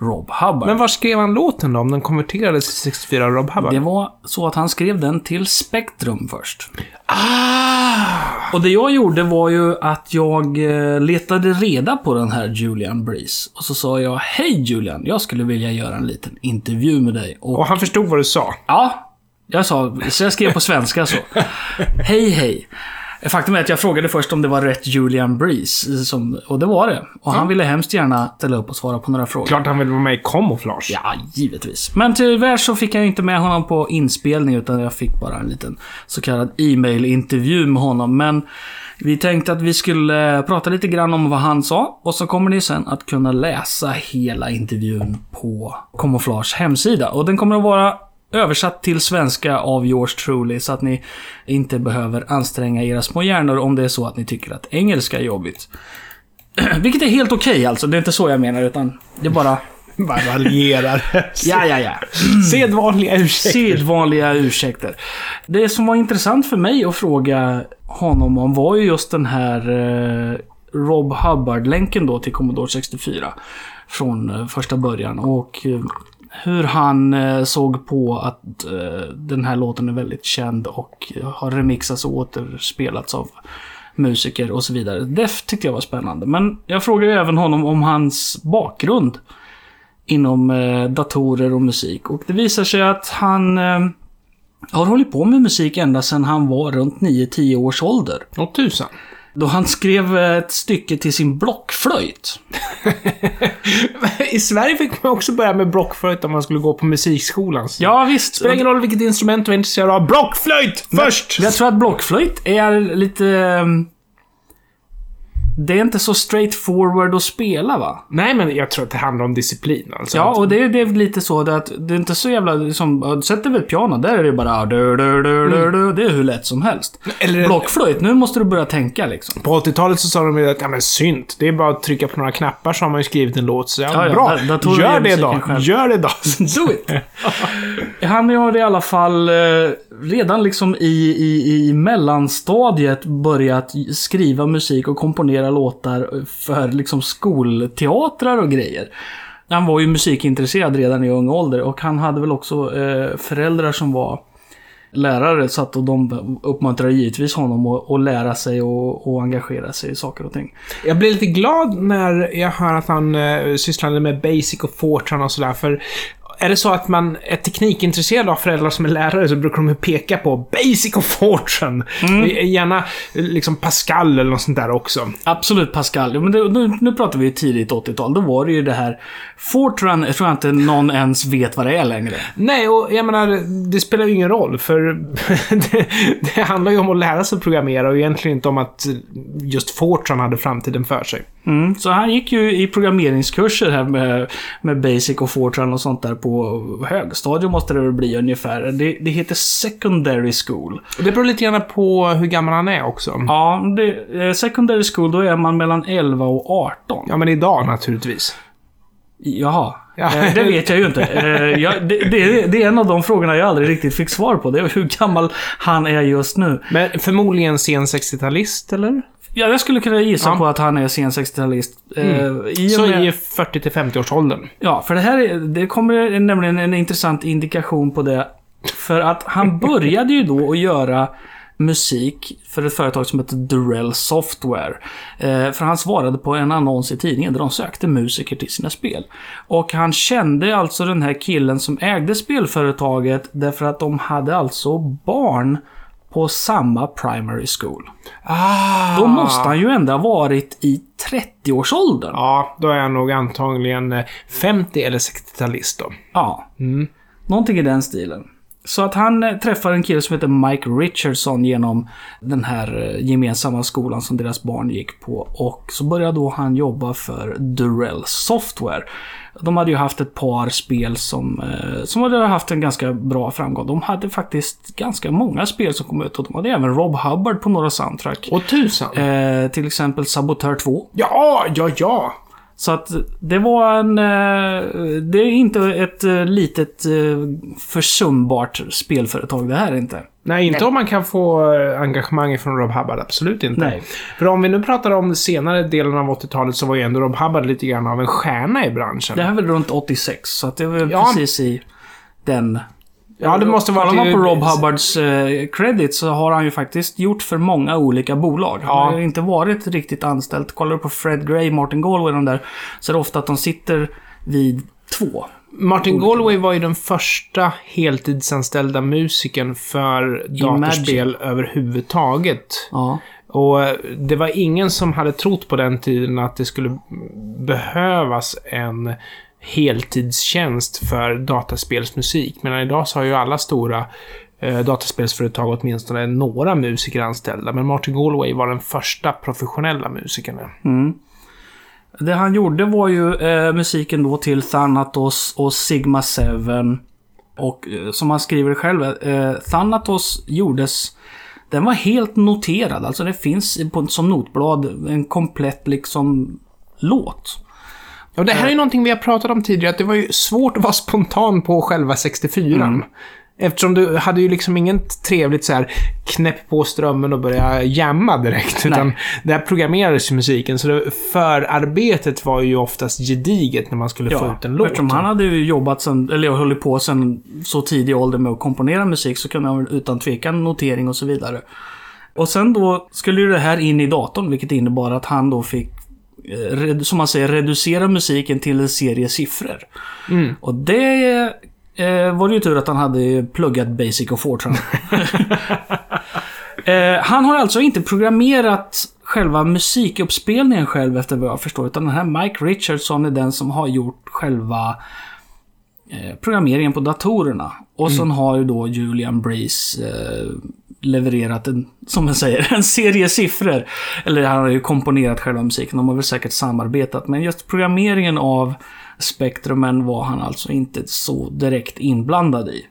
Speaker 1: Rob Hubbard.
Speaker 2: Men var skrev han låten då, om den konverterades till 64 av Rob Hubbard?
Speaker 1: det var så att han skrev den till Spectrum först.
Speaker 2: Ah!
Speaker 1: Och det jag gjorde var ju att jag eh, letade reda på den här Julian Breeze. Och så sa jag, Hej Julian, jag skulle vilja göra en liten intervju med dig. Och
Speaker 2: Och han förstod vad du sa.
Speaker 1: Ja, jag sa, så jag skrev på svenska så. Hej hej. Faktum är att jag frågade först om det var rätt Julian Breeze, som, och det var det. Och han ville hemskt gärna ställa upp och svara på några frågor.
Speaker 2: Klart han vill vara med i Camouflage.
Speaker 1: Ja, givetvis. Men tyvärr så fick jag inte med honom på inspelning, utan jag fick bara en liten så kallad e-mail-intervju med honom. Men vi tänkte att vi skulle prata lite grann om vad han sa, och så kommer ni sen att kunna läsa hela intervjun på Camouflage hemsida. Och den kommer att vara översatt till svenska av yours truly, så att ni inte behöver anstränga era små hjärnor om det är så att ni tycker att engelska är jobbigt. Vilket är helt okej alltså, det är inte så jag menar, utan det är bara...
Speaker 2: Bara raljerar.
Speaker 1: Ja, ja, ja.
Speaker 2: Sedvanliga ursäkter.
Speaker 1: Sedvanliga ursäkter. Det som var intressant för mig att fråga honom om var ju just den här eh, Rob Hubbard-länken då till Commodore 64. Från eh, första början. Och eh, hur han eh, såg på att eh, den här låten är väldigt känd och har remixats och återspelats av musiker och så vidare. Det tyckte jag var spännande. Men jag frågade ju även honom om hans bakgrund inom eh, datorer och musik. Och det visar sig att han har hållit på med musik ända sedan han var runt 9-10 års ålder.
Speaker 2: Åh tusan.
Speaker 1: Då han skrev ett stycke till sin blockflöjt.
Speaker 2: I Sverige fick man också börja med blockflöjt om man skulle gå på musikskolan. Så
Speaker 1: Ja, visst.
Speaker 2: Spelar ingen roll vilket instrument du är intresserad av. Blockflöjt först!
Speaker 1: Jag tror att blockflöjt är lite... Det är inte så straightforward att spela va?
Speaker 2: Nej, men jag tror att det handlar om disciplin. Alltså.
Speaker 1: Ja, och det, är- det är lite så det att det är inte så jävla som... Sätter vi ett piano, där är det bara... Du, du, du, du, du, det är hur lätt som helst.
Speaker 2: Eller-
Speaker 1: Blockflöjt, nu måste du börja tänka liksom.
Speaker 2: På 80-talet så sa de ju att, ja men synt, det är bara att trycka på några knappar så har man ju skrivit en låt. Så ja,
Speaker 1: Ja,
Speaker 2: bra.
Speaker 1: da- datorer
Speaker 2: Gör
Speaker 1: gör
Speaker 2: det då.
Speaker 1: musiken själv.
Speaker 2: Gör det då.
Speaker 1: Do it! Han har i alla fall eh, redan liksom i, i, i mellanstadiet börjat skriva musik och komponera låtar för liksom skolteatrar och grejer. Han var ju musikintresserad redan i ung ålder och han hade väl också eh, föräldrar som var lärare så att de uppmuntrade givetvis honom att, att lära sig och, och engagera sig i saker och ting.
Speaker 2: Jag blir lite glad när jag hör att han eh, sysslade med Basic och Fortran och sådär, för är det så att man är teknikintresserad av föräldrar som är lärare så brukar de peka på Basic och Fortran. Gärna eh, liksom Pascal eller något sånt där också.
Speaker 1: Absolut Pascal. Men det, nu, nu pratar vi ju tidigt 80-tal. Då var det ju det här... Fortran jag tror jag inte någon ens vet vad det är längre.
Speaker 2: Nej, och jag menar, det spelar ju ingen roll, för det, det handlar ju om att lära sig programmera och egentligen inte om att just Fortran hade framtiden för sig.
Speaker 1: Mm, så han gick ju i programmeringskurser här med, med Basic och Fortran och sånt där på högstadiet måste det väl bli ungefär. Det, det heter Secondary School.
Speaker 2: Det beror lite grann på hur gammal han är också.
Speaker 1: Ja, det, eh, Secondary School då är man mellan 11 och 18.
Speaker 2: Ja, men idag naturligtvis.
Speaker 1: Jaha,
Speaker 2: Ja.
Speaker 1: Eh, Det vet jag ju inte. Eh, jag, det, det, det är en av de frågorna jag aldrig riktigt fick svar på. Det är hur gammal han är just nu.
Speaker 2: Men förmodligen sen 60-talist, eller?
Speaker 1: Ja, jag skulle kunna gissa
Speaker 2: Ja.
Speaker 1: på att han är sen 60-talist. Eh, i och
Speaker 2: Så
Speaker 1: med-
Speaker 2: i 40 till 50-årsåldern.
Speaker 1: Ja, för det här är, det kommer nämligen en intressant indikation på det. För att han började ju då att göra musik för ett företag som heter Durell Software. Eh, för han svarade på en annons i tidningen där de sökte musiker till sina spel. Och han kände alltså den här killen som ägde spelföretaget därför att de hade alltså barn på samma primary school.
Speaker 2: Ah!
Speaker 1: Då måste han ju ändå ha varit i 30-årsåldern.
Speaker 2: Ja, då är han nog antagligen eh, 50 eller 60-talist då.
Speaker 1: Ja.
Speaker 2: Mm.
Speaker 1: Någonting i den stilen. Så att han eh, träffar en kille som heter Mike Richardson genom den här eh, gemensamma skolan som deras barn gick på. Och så började då han jobba för Durell Software. De hade ju haft ett par spel som, eh, som hade haft en ganska bra framgång. De hade faktiskt ganska många spel som kom ut och de hade även Rob Hubbard på några soundtrack.
Speaker 2: Och tusan.
Speaker 1: Eh, till exempel Sabotör 2.
Speaker 2: Ja, ja, ja.
Speaker 1: Så att det var en... eh, Det är inte ett eh, litet eh, försumbart spelföretag det här är inte.
Speaker 2: Nej, inte om man kan få engagemang från Rob Hubbard. Absolut inte.
Speaker 1: Nej.
Speaker 2: För om vi nu pratar om senare delen av 80-talet så var ju ändå Rob Hubbard lite grann av en stjärna i branschen.
Speaker 1: Det här är väl runt 86, så att det är väl
Speaker 2: Ja.
Speaker 1: precis i den...
Speaker 2: Ja, det måste vara
Speaker 1: Kollar man på Rob Hubbards eh, credit så har han ju faktiskt gjort för många olika bolag. Han
Speaker 2: Ja.
Speaker 1: har ju inte varit riktigt anställd. Kollar du på Fred Gray, Martin Galway de där, så är det ofta att de sitter vid två.
Speaker 2: Martin Galway var ju den första heltidsanställda musikern för datorspel överhuvudtaget.
Speaker 1: Ja.
Speaker 2: Och eh, det var ingen som hade trott på den tiden att det skulle behövas en heltidstjänst för dataspelsmusik. Medan idag så har ju alla stora eh, dataspelsföretag åtminstone några musiker anställda. Men Martin Galway var den första professionella musikern.
Speaker 1: Mm. Det han gjorde var ju eh, musiken då till Thanatos och Sigma 7. Och eh, som han skriver själv, eh, Thanatos gjordes... Den var helt noterad, alltså det finns på, som notblad en komplett liksom låt.
Speaker 2: Och det här är ju någonting vi har pratat om tidigare, att det var ju svårt att vara spontan på själva 64 Eftersom du hade ju liksom inget trevligt så här knäpp på strömmen och börja jamma direkt. Utan det här programmerades ju musiken, så det, förarbetet var ju oftast gediget när man skulle få ut en låt.
Speaker 1: eftersom han hade ju jobbat sen, eller höll på sen så tidig ålder med att komponera musik så kunde han utan tvekan notering och så vidare. Och sen då skulle ju det här in i datorn, vilket innebar att han då fick eh, som man säger, reducera musiken till en serie siffror.
Speaker 2: Mm.
Speaker 1: Och det eh, var det ju tur att han hade pluggat Basic och Fortran. eh, han har alltså inte programmerat själva musikuppspelningen själv efter vad jag förstår. Utan den här Mike Richardson är den som har gjort själva eh, programmeringen på datorerna. Och sen har ju då Julian Breeze eh, levererat en, som man säger, en serie siffror. Eller han har ju komponerat själva musiken. De har väl säkert samarbetat. Men just programmeringen av spektrumen var han alltså inte så direkt inblandad i.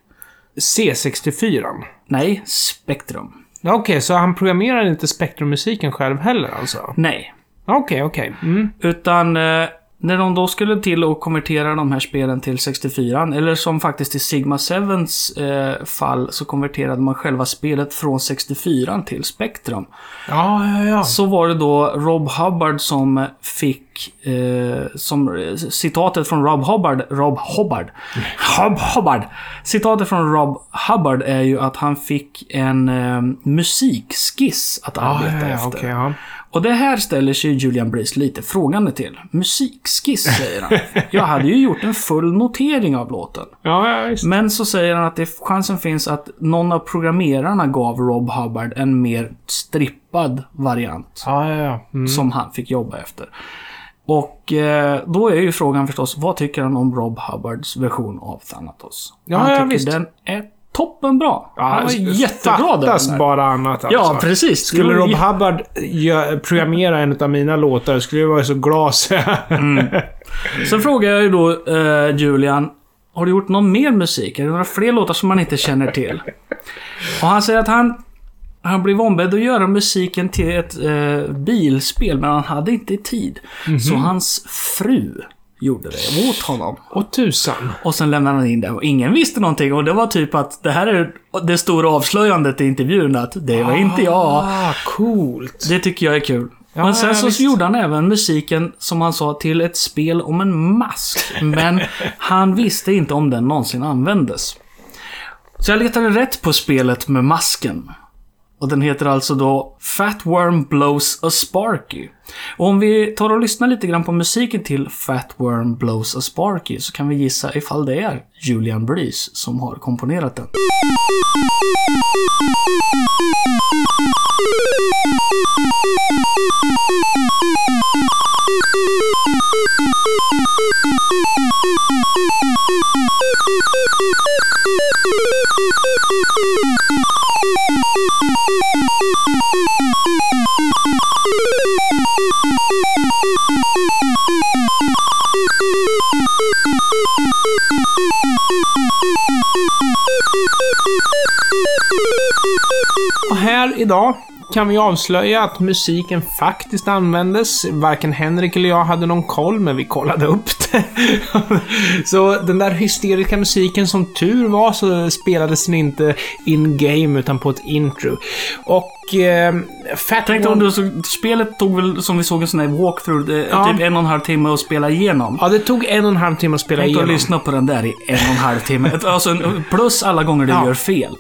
Speaker 2: C64.
Speaker 1: Nej, spektrum.
Speaker 2: Okej, så han programmerar inte spektrummusiken själv heller alltså?
Speaker 1: Nej.
Speaker 2: Okej, okej. Mm.
Speaker 1: Utan eh, när de då skulle till att konvertera de här spelen till 64 eller som faktiskt i Sigma 7s eh, fall så konverterade man själva spelet från 64 till Spectrum.
Speaker 2: Ja, ja, ja.
Speaker 1: Så var det då Rob Hubbard som fick, eh, som citatet från Rob Hubbard, Rob Hubbard, Rob Hubbard. Citatet från Rob Hubbard är ju att han fick en eh, musikskiss att
Speaker 2: Ja,
Speaker 1: arbeta
Speaker 2: ja, ja,
Speaker 1: efter.
Speaker 2: okej, ja.
Speaker 1: Och det här ställer sig Julian Breeze lite frågande till. Musikskiss, säger han. Jag hade ju gjort en full notering av låten.
Speaker 2: Ja.
Speaker 1: Men så säger han att det, chansen finns att någon av programmerarna gav Rob Hubbard en mer strippad variant.
Speaker 2: Mm.
Speaker 1: Som han fick jobba efter. Och eh, då är ju frågan förstås, vad tycker han om Rob Hubbards version av Thanatos?
Speaker 2: Ja,
Speaker 1: han
Speaker 2: ja,
Speaker 1: tycker
Speaker 2: visst.
Speaker 1: den är toppenbra. han var jätteglad över
Speaker 2: Fattas
Speaker 1: den här.
Speaker 2: bara annat alltså.
Speaker 1: Ja, precis.
Speaker 2: Skulle Rob
Speaker 1: ju-
Speaker 2: Hubbard programmera en av mina låtar skulle jag vara så glad så jag-
Speaker 1: Sen frågar jag ju då eh, Julian, har du gjort någon mer musik? Är det några fler låtar som man inte känner till? Och han säger att han, han blev ombedd att göra musiken till ett eh, bilspel, men han hade inte tid. Så hans fru gjorde det åt honom.
Speaker 2: Och tusan.
Speaker 1: Och sen lämnade han in det och ingen visste någonting. Och det var typ att det här är det stora avslöjandet i intervjun att det var inte jag.
Speaker 2: Ah, coolt.
Speaker 1: Det tycker jag är kul.
Speaker 2: Ja,
Speaker 1: Men sen
Speaker 2: ja,
Speaker 1: så
Speaker 2: visst.
Speaker 1: gjorde han även musiken, som han sa, till ett spel om en mask. Men han visste inte om den någonsin användes. Så jag letade rätt på spelet med masken. Och den heter alltså då Fat Worm Blows a Sparky. Och om vi tar och lyssnar lite grann på musiken till Fat Worm Blows a Sparky så kan vi gissa ifall det är Julian Breeze som har komponerat den.
Speaker 2: Och här idag kan vi avslöja att musiken faktiskt användes. Varken Henrik eller jag hade någon koll, men vi kollade upp det. så den där hysteriska musiken, som tur var, så spelades den inte in-game, utan på ett intro. Och... Eh, Fat Worm-
Speaker 1: om du så, spelet tog väl, som vi såg en sån här walkthrough, det,
Speaker 2: Ja.
Speaker 1: typ en och en halv timme att spela igenom.
Speaker 2: Ja, det tog en och en halv timme att spela
Speaker 1: Tänk att
Speaker 2: igenom.
Speaker 1: lyssna på den där i en och en halv timme. Alltså, plus alla gånger du
Speaker 2: Ja.
Speaker 1: gör fel.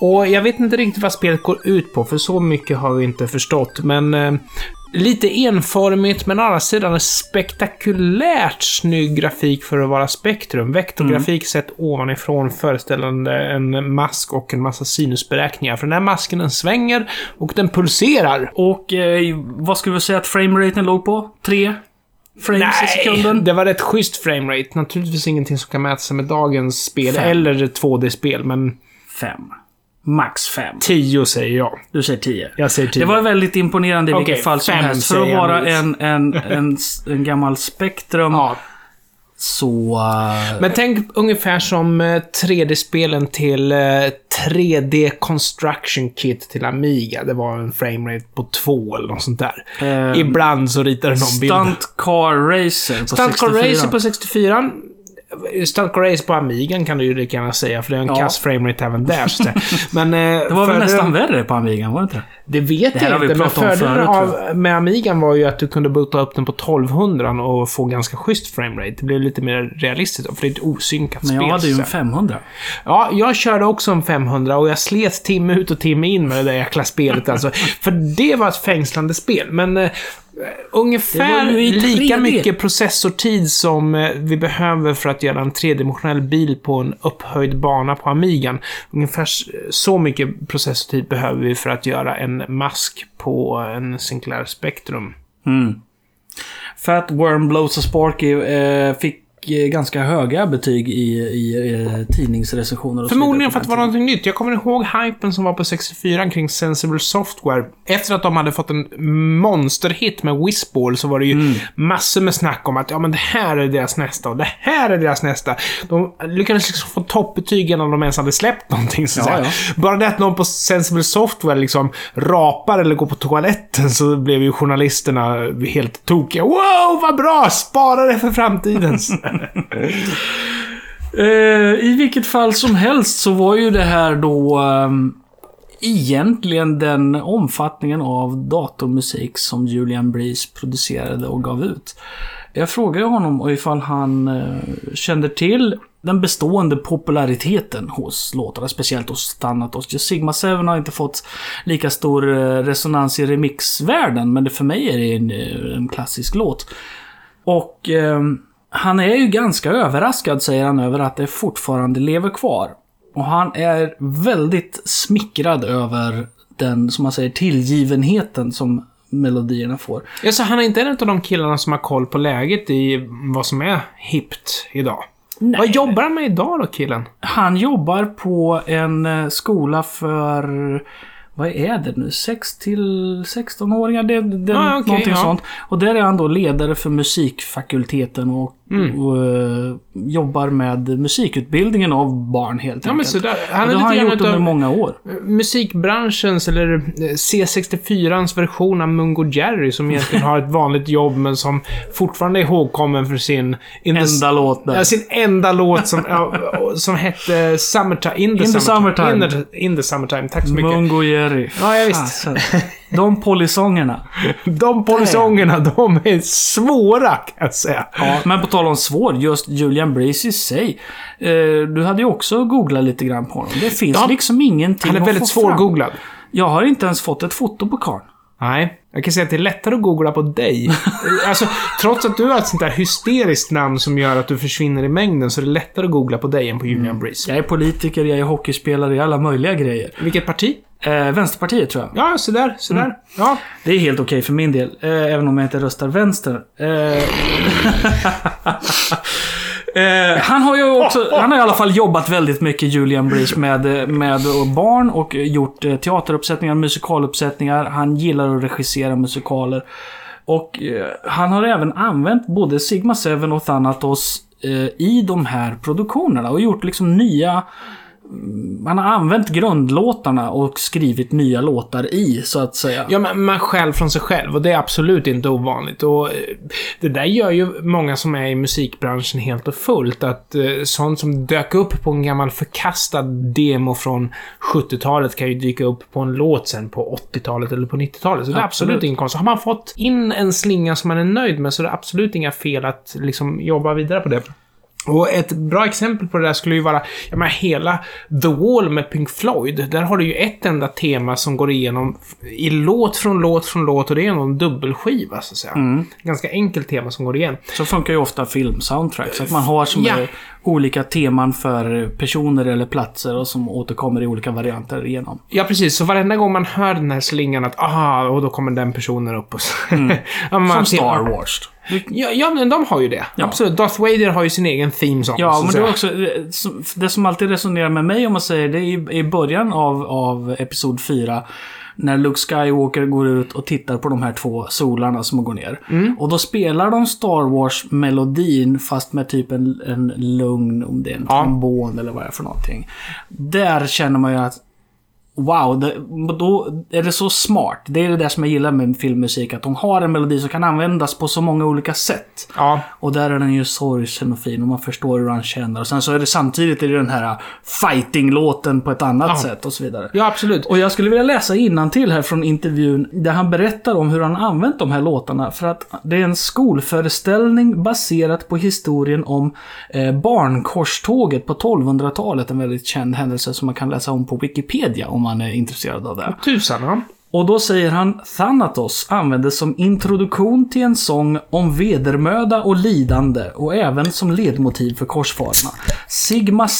Speaker 2: Och jag vet inte riktigt vad spelet går ut på, för så mycket har vi inte förstått. Men eh, lite enformigt, men å andra sidan en spektakulärt snygg grafik för att vara Spektrum. Vektorgrafik sett ovanifrån föreställande en mask och en massa sinusberäkningar. För den här masken den svänger och den pulserar.
Speaker 1: Och eh, vad skulle vi säga att frameraten låg på? Tre frames i sekunden?
Speaker 2: det var rätt schysst framerate. Naturligtvis ingenting som kan mäta sig med dagens spel,
Speaker 1: Fem.
Speaker 2: eller 2D-spel, men
Speaker 1: Fem. Max fem.
Speaker 2: 10 säger jag.
Speaker 1: Du säger tio.
Speaker 2: Jag säger 10.
Speaker 1: Det var väldigt imponerande i
Speaker 2: Okej,
Speaker 1: vilket fall som helst. För att vara en, en, en, en gammal Spektrum
Speaker 2: Ja,
Speaker 1: så... eh,
Speaker 2: Men tänk ungefär som eh, 3D-spelen till eh, 3D Construction Kit till Amiga. Det var en framerate på 2 eller något sånt där.
Speaker 1: Eh,
Speaker 2: Ibland så ritade någon bild.
Speaker 1: Stunt Car Racer på
Speaker 2: Stunt
Speaker 1: 64.
Speaker 2: Car Racer på 64. Stunt Car Racer på Amigan kan du ju lika gärna säga, för det är en
Speaker 1: Ja.
Speaker 2: kass framerate även där. Så. Men, eh,
Speaker 1: Det var väl nästan värre på Amigan, var det inte det?
Speaker 2: Vet
Speaker 1: Det
Speaker 2: jag inte, men fördelen av, med Amigan var ju att du kunde boota upp den på 1200 och få ganska schysst framerate. Det blev lite mer realistiskt för det är ett osynkat
Speaker 1: Men
Speaker 2: spel.
Speaker 1: jag hade ju en
Speaker 2: att säga.
Speaker 1: 500.
Speaker 2: Ja, jag körde också en 500 och jag slet timme ut och timme in med det där jäkla spelet alltså. För det var ett fängslande spel, men eh, ungefär
Speaker 1: ju i
Speaker 2: lika
Speaker 1: 3D.
Speaker 2: mycket processortid som eh, vi behöver för att göra en tredimensionell bil på en upphöjd bana på Amigan. Ungefär så mycket processortid behöver vi för att göra en mask på en Sinclair Spectrum.
Speaker 1: Mm. Fat Worm Blows a Sparky eh, fick eh, ganska höga betyg i, i eh, tidningsrecensioner och
Speaker 2: Förmodligen för att det var någonting nytt. Jag kommer ihåg hypen som var på 64 kring Sensible Software. Efter att de hade fått en monsterhit med Whizball så var det ju
Speaker 1: Mm.
Speaker 2: massor med snack om att ja, men det här är deras nästa och det här är deras nästa. De lyckades liksom få toppbetyg innan de ens hade släppt någonting. Så
Speaker 1: Ja, ja.
Speaker 2: Bara det att någon på Sensible Software liksom rapar eller går på toaletten så blev ju journalisterna helt tokiga. Wow, vad bra! Spara det för framtiden.
Speaker 1: Eh, I vilket fall som helst så var ju det här då ehm, egentligen den omfattningen av datormusik som Julian Breeze producerade och gav ut. Jag frågade honom ifall han eh, kände till den bestående populariteten hos låtarna, speciellt hos Thanatos. Just Sigma 7 har inte fått lika stor eh, resonans i remixvärlden, men det, för mig är det en, eh, en klassisk låt. Och eh, han är ju ganska överraskad, säger han, över att det fortfarande lever kvar. Och han är väldigt smickrad över den, som man säger, tillgivenheten som melodierna får.
Speaker 2: Ja, så han är inte en av de killarna som har koll på läget i vad som är hippt idag.
Speaker 1: Nej.
Speaker 2: Vad jobbar han med idag då, killen?
Speaker 1: Han jobbar på en eh, skola för... Vad är det nu? 6 till 16-åringar? Det, det,
Speaker 2: Ah, okej,
Speaker 1: någonting
Speaker 2: ja.
Speaker 1: sånt. Och där är han då ledare för musikfakulteten och Och, eh, jobbar med musikutbildningen av barn helt
Speaker 2: Ja, men
Speaker 1: enkelt.
Speaker 2: sådär.
Speaker 1: Och
Speaker 2: Han
Speaker 1: det
Speaker 2: är
Speaker 1: har
Speaker 2: lite
Speaker 1: han gjort under många år.
Speaker 2: musikbranschens, eller eh, C64ans version av Mungo Jerry, som egentligen har ett vanligt jobb, men som fortfarande är ihågkommen för sin...
Speaker 1: Enda låt där.
Speaker 2: Ja, sin enda låt som, som hette Summertime. In the,
Speaker 1: In the summertime.
Speaker 2: In the, in the summertime. Tack så mycket.
Speaker 1: Mungo Jerry.
Speaker 2: Ja, ja, visst.
Speaker 1: De polysångerna.
Speaker 2: De polisongerna, de är svåra kan jag säga.
Speaker 1: Ja, men på tal om svår, just Julian Breeze i sig. Eh, du hade ju också googlat lite grann på honom. Det finns
Speaker 2: Ja.
Speaker 1: liksom ingenting
Speaker 2: Han är väldigt svårgooglad.
Speaker 1: Jag har inte ens fått ett foto på karln.
Speaker 2: Nej, jag kan säga att det är lättare att googla på dig. alltså, trots att du har ett sånt där hysteriskt namn som gör att du försvinner i mängden, så är det lättare att googla på dig än på Julian Breeze.
Speaker 1: Jag är politiker, jag är hockeyspelare, jag är alla möjliga grejer.
Speaker 2: Vilket parti?
Speaker 1: Eh, Vänsterpartiet tror jag.
Speaker 2: Ja, så där, så där.
Speaker 1: Mm.
Speaker 2: Ja.
Speaker 1: Det är helt okej för min del, eh, även om jag inte röstar vänster. Eh, eh, han har ju också, han har i alla fall jobbat väldigt mycket, Julian Breeze, med, med barn och gjort eh, teateruppsättningar, musikaluppsättningar. Han gillar att regissera musikaler. Och eh, han har även använt både Sigma 7 och Thanatos eh, i de här produktionerna och gjort liksom nya man har använt grundlåtarna och skrivit nya låtar i, så att säga.
Speaker 2: Ja, men man stjäl från sig själv och det är absolut inte ovanligt. Och eh, det där gör ju många som är i musikbranschen helt och fullt. Att eh, sånt som dök upp på en gammal förkastad demo från 70-talet kan ju dyka upp på en låt sen på 80-talet eller på 90-talet. Så det är absolut,
Speaker 1: Absolut.
Speaker 2: ingen konst. Har man fått in en slinga som man är nöjd med så är det absolut inga fel att liksom jobba vidare på det. Och ett bra exempel på det där skulle ju vara, jag menar hela The Wall med Pink Floyd. Där har du ju ett enda tema som går igenom i låt från låt från låt och det är nog en dubbelskiva så att säga. Ganska enkelt tema som går igen.
Speaker 1: Så funkar ju ofta filmsoundtracks. Att man har som
Speaker 2: Ja.
Speaker 1: Olika teman för personer eller platser och som återkommer i olika varianter igenom.
Speaker 2: Ja, precis. Så varenda gång man hör den här slingan att aha, och då kommer den personen upp och så. man
Speaker 1: Som Star Wars.
Speaker 2: Ja, ja, men de har ju det.
Speaker 1: Ja.
Speaker 2: Absolut. Darth Vader har ju sin egen theme song.
Speaker 1: Ja, men det är också det som alltid resonerar med mig om man säger det är i, i början av, av Episod 4. När Luke Skywalker går ut och tittar på de här två solarna som går ner. Och då spelar de Star Wars-melodin fast med typ en, en lugn, om det är en
Speaker 2: Ja.
Speaker 1: trombon eller vad det är för någonting. Där känner man ju att Wow, det, då är det så smart. Det är det där som jag gillar med filmmusik. Att de har en melodi som kan användas på så många olika sätt.
Speaker 2: Ja.
Speaker 1: Och där är den ju sorgsen och fin och man förstår hur han känner. Och sen så är det samtidigt är det den här fighting-låten på ett annat
Speaker 2: Ja.
Speaker 1: sätt och så vidare.
Speaker 2: ja, absolut.
Speaker 1: Och jag skulle vilja läsa till här från intervjun där han berättar om hur han använt de här låtarna. För att det är en skolföreställning baserat på historien om eh, barnkorståget på 1200-talet. En väldigt känd händelse som man kan läsa om på Wikipedia om man är intresserad av det.
Speaker 2: Tusan, ja.
Speaker 1: Och då säger han Thanatos användes som introduktion till en sång om vedermöda och lidande och även som ledmotiv för korsfararna. Sigma 7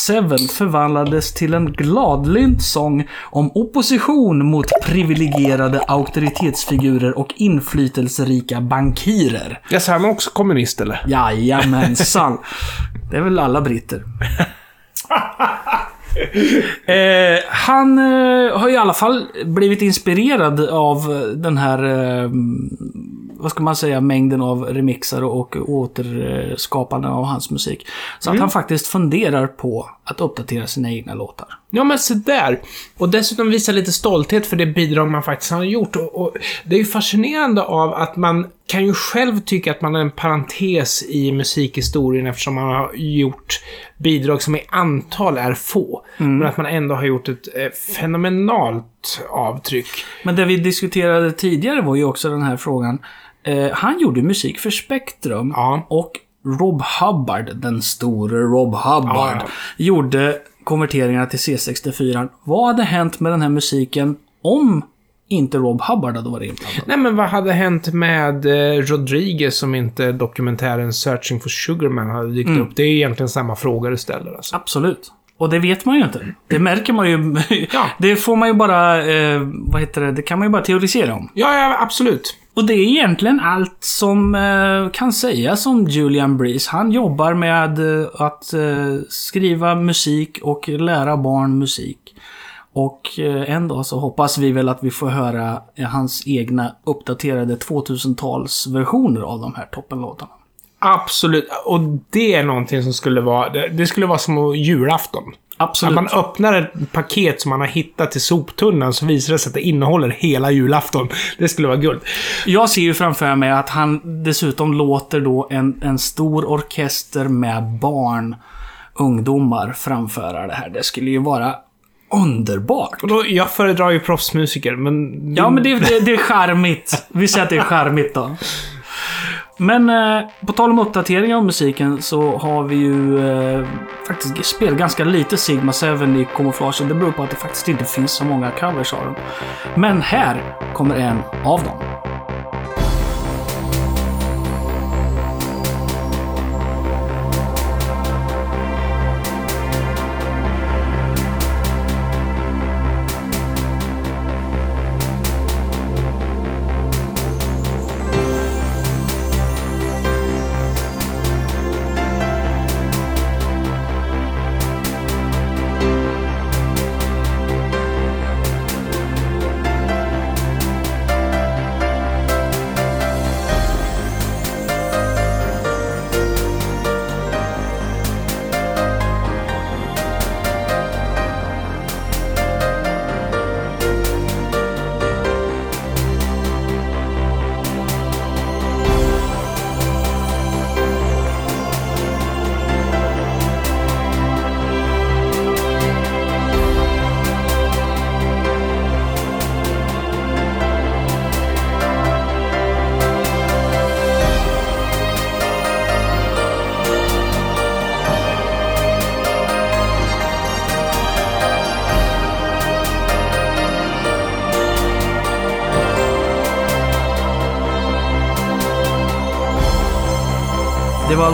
Speaker 1: förvandlades till en gladlynt sång om opposition mot privilegierade auktoritetsfigurer och inflytelserika bankirer.
Speaker 2: Jag sa han är också kommunist eller?
Speaker 1: Jajamensan. Det är väl alla britter. Eh, han eh, har i alla fall blivit inspirerad av den här, eh, vad ska man säga, mängden av remixar och återskapanden av hans musik. Så att han faktiskt funderar på att uppdatera sina egna låtar.
Speaker 2: Ja, men så där. Och dessutom visa lite stolthet för det bidrag man faktiskt har gjort. Och, och det är ju fascinerande av att man kan ju själv tycka att man är en parentes i musikhistorien eftersom man har gjort bidrag som i antal är få. Men att man ändå har gjort ett eh, fenomenalt avtryck.
Speaker 1: Men det vi diskuterade tidigare var ju också den här frågan. Eh, han gjorde musik för Spektrum
Speaker 2: Ja.
Speaker 1: och Rob Hubbard, den store Rob Hubbard,
Speaker 2: Ja, ja.
Speaker 1: gjorde konverteringarna till C64. Vad hade hänt med den här musiken om inte Rob Hubbard hade varit inblandad?
Speaker 2: Nej, men vad hade hänt med eh, Rodriguez som inte dokumentären Searching for Sugarman hade dykt upp? Det är egentligen samma fråga du ställer alltså.
Speaker 1: Absolut. Och det vet man ju inte. Det märker man ju.
Speaker 2: Ja.
Speaker 1: Det får man ju bara, eh, vad heter det, det kan man ju bara teorisera om.
Speaker 2: Ja, ja, absolut.
Speaker 1: Och det är egentligen allt som eh, kan sägas om Julian Breeze. Han jobbar med eh, att eh, skriva musik och lära barn musik. Och eh, en dag så hoppas vi väl att vi får höra eh, hans egna uppdaterade 2000-talsversioner av de här toppenlåtarna.
Speaker 2: Absolut. Och det är någonting som skulle vara... Det, det skulle vara som julafton.
Speaker 1: Absolut.
Speaker 2: Att man öppnar ett paket som man har hittat i soptunnan så visar det sig att det innehåller hela julafton. Det skulle vara guld.
Speaker 1: Jag ser ju framför mig att han dessutom låter då en, en stor orkester med barn, ungdomar framföra det här. Det skulle ju vara underbart.
Speaker 2: Och då, jag föredrar ju proffsmusiker, men...
Speaker 1: Ja, men det, det, det är charmigt. Vi säger att det är charmigt då. Men eh, på tal om uppdateringar av musiken så har vi ju eh, faktiskt spelat ganska lite Sigma 7 i Camouflage. och Det beror på att det faktiskt inte finns så många covers av dem. Men här kommer en av dem.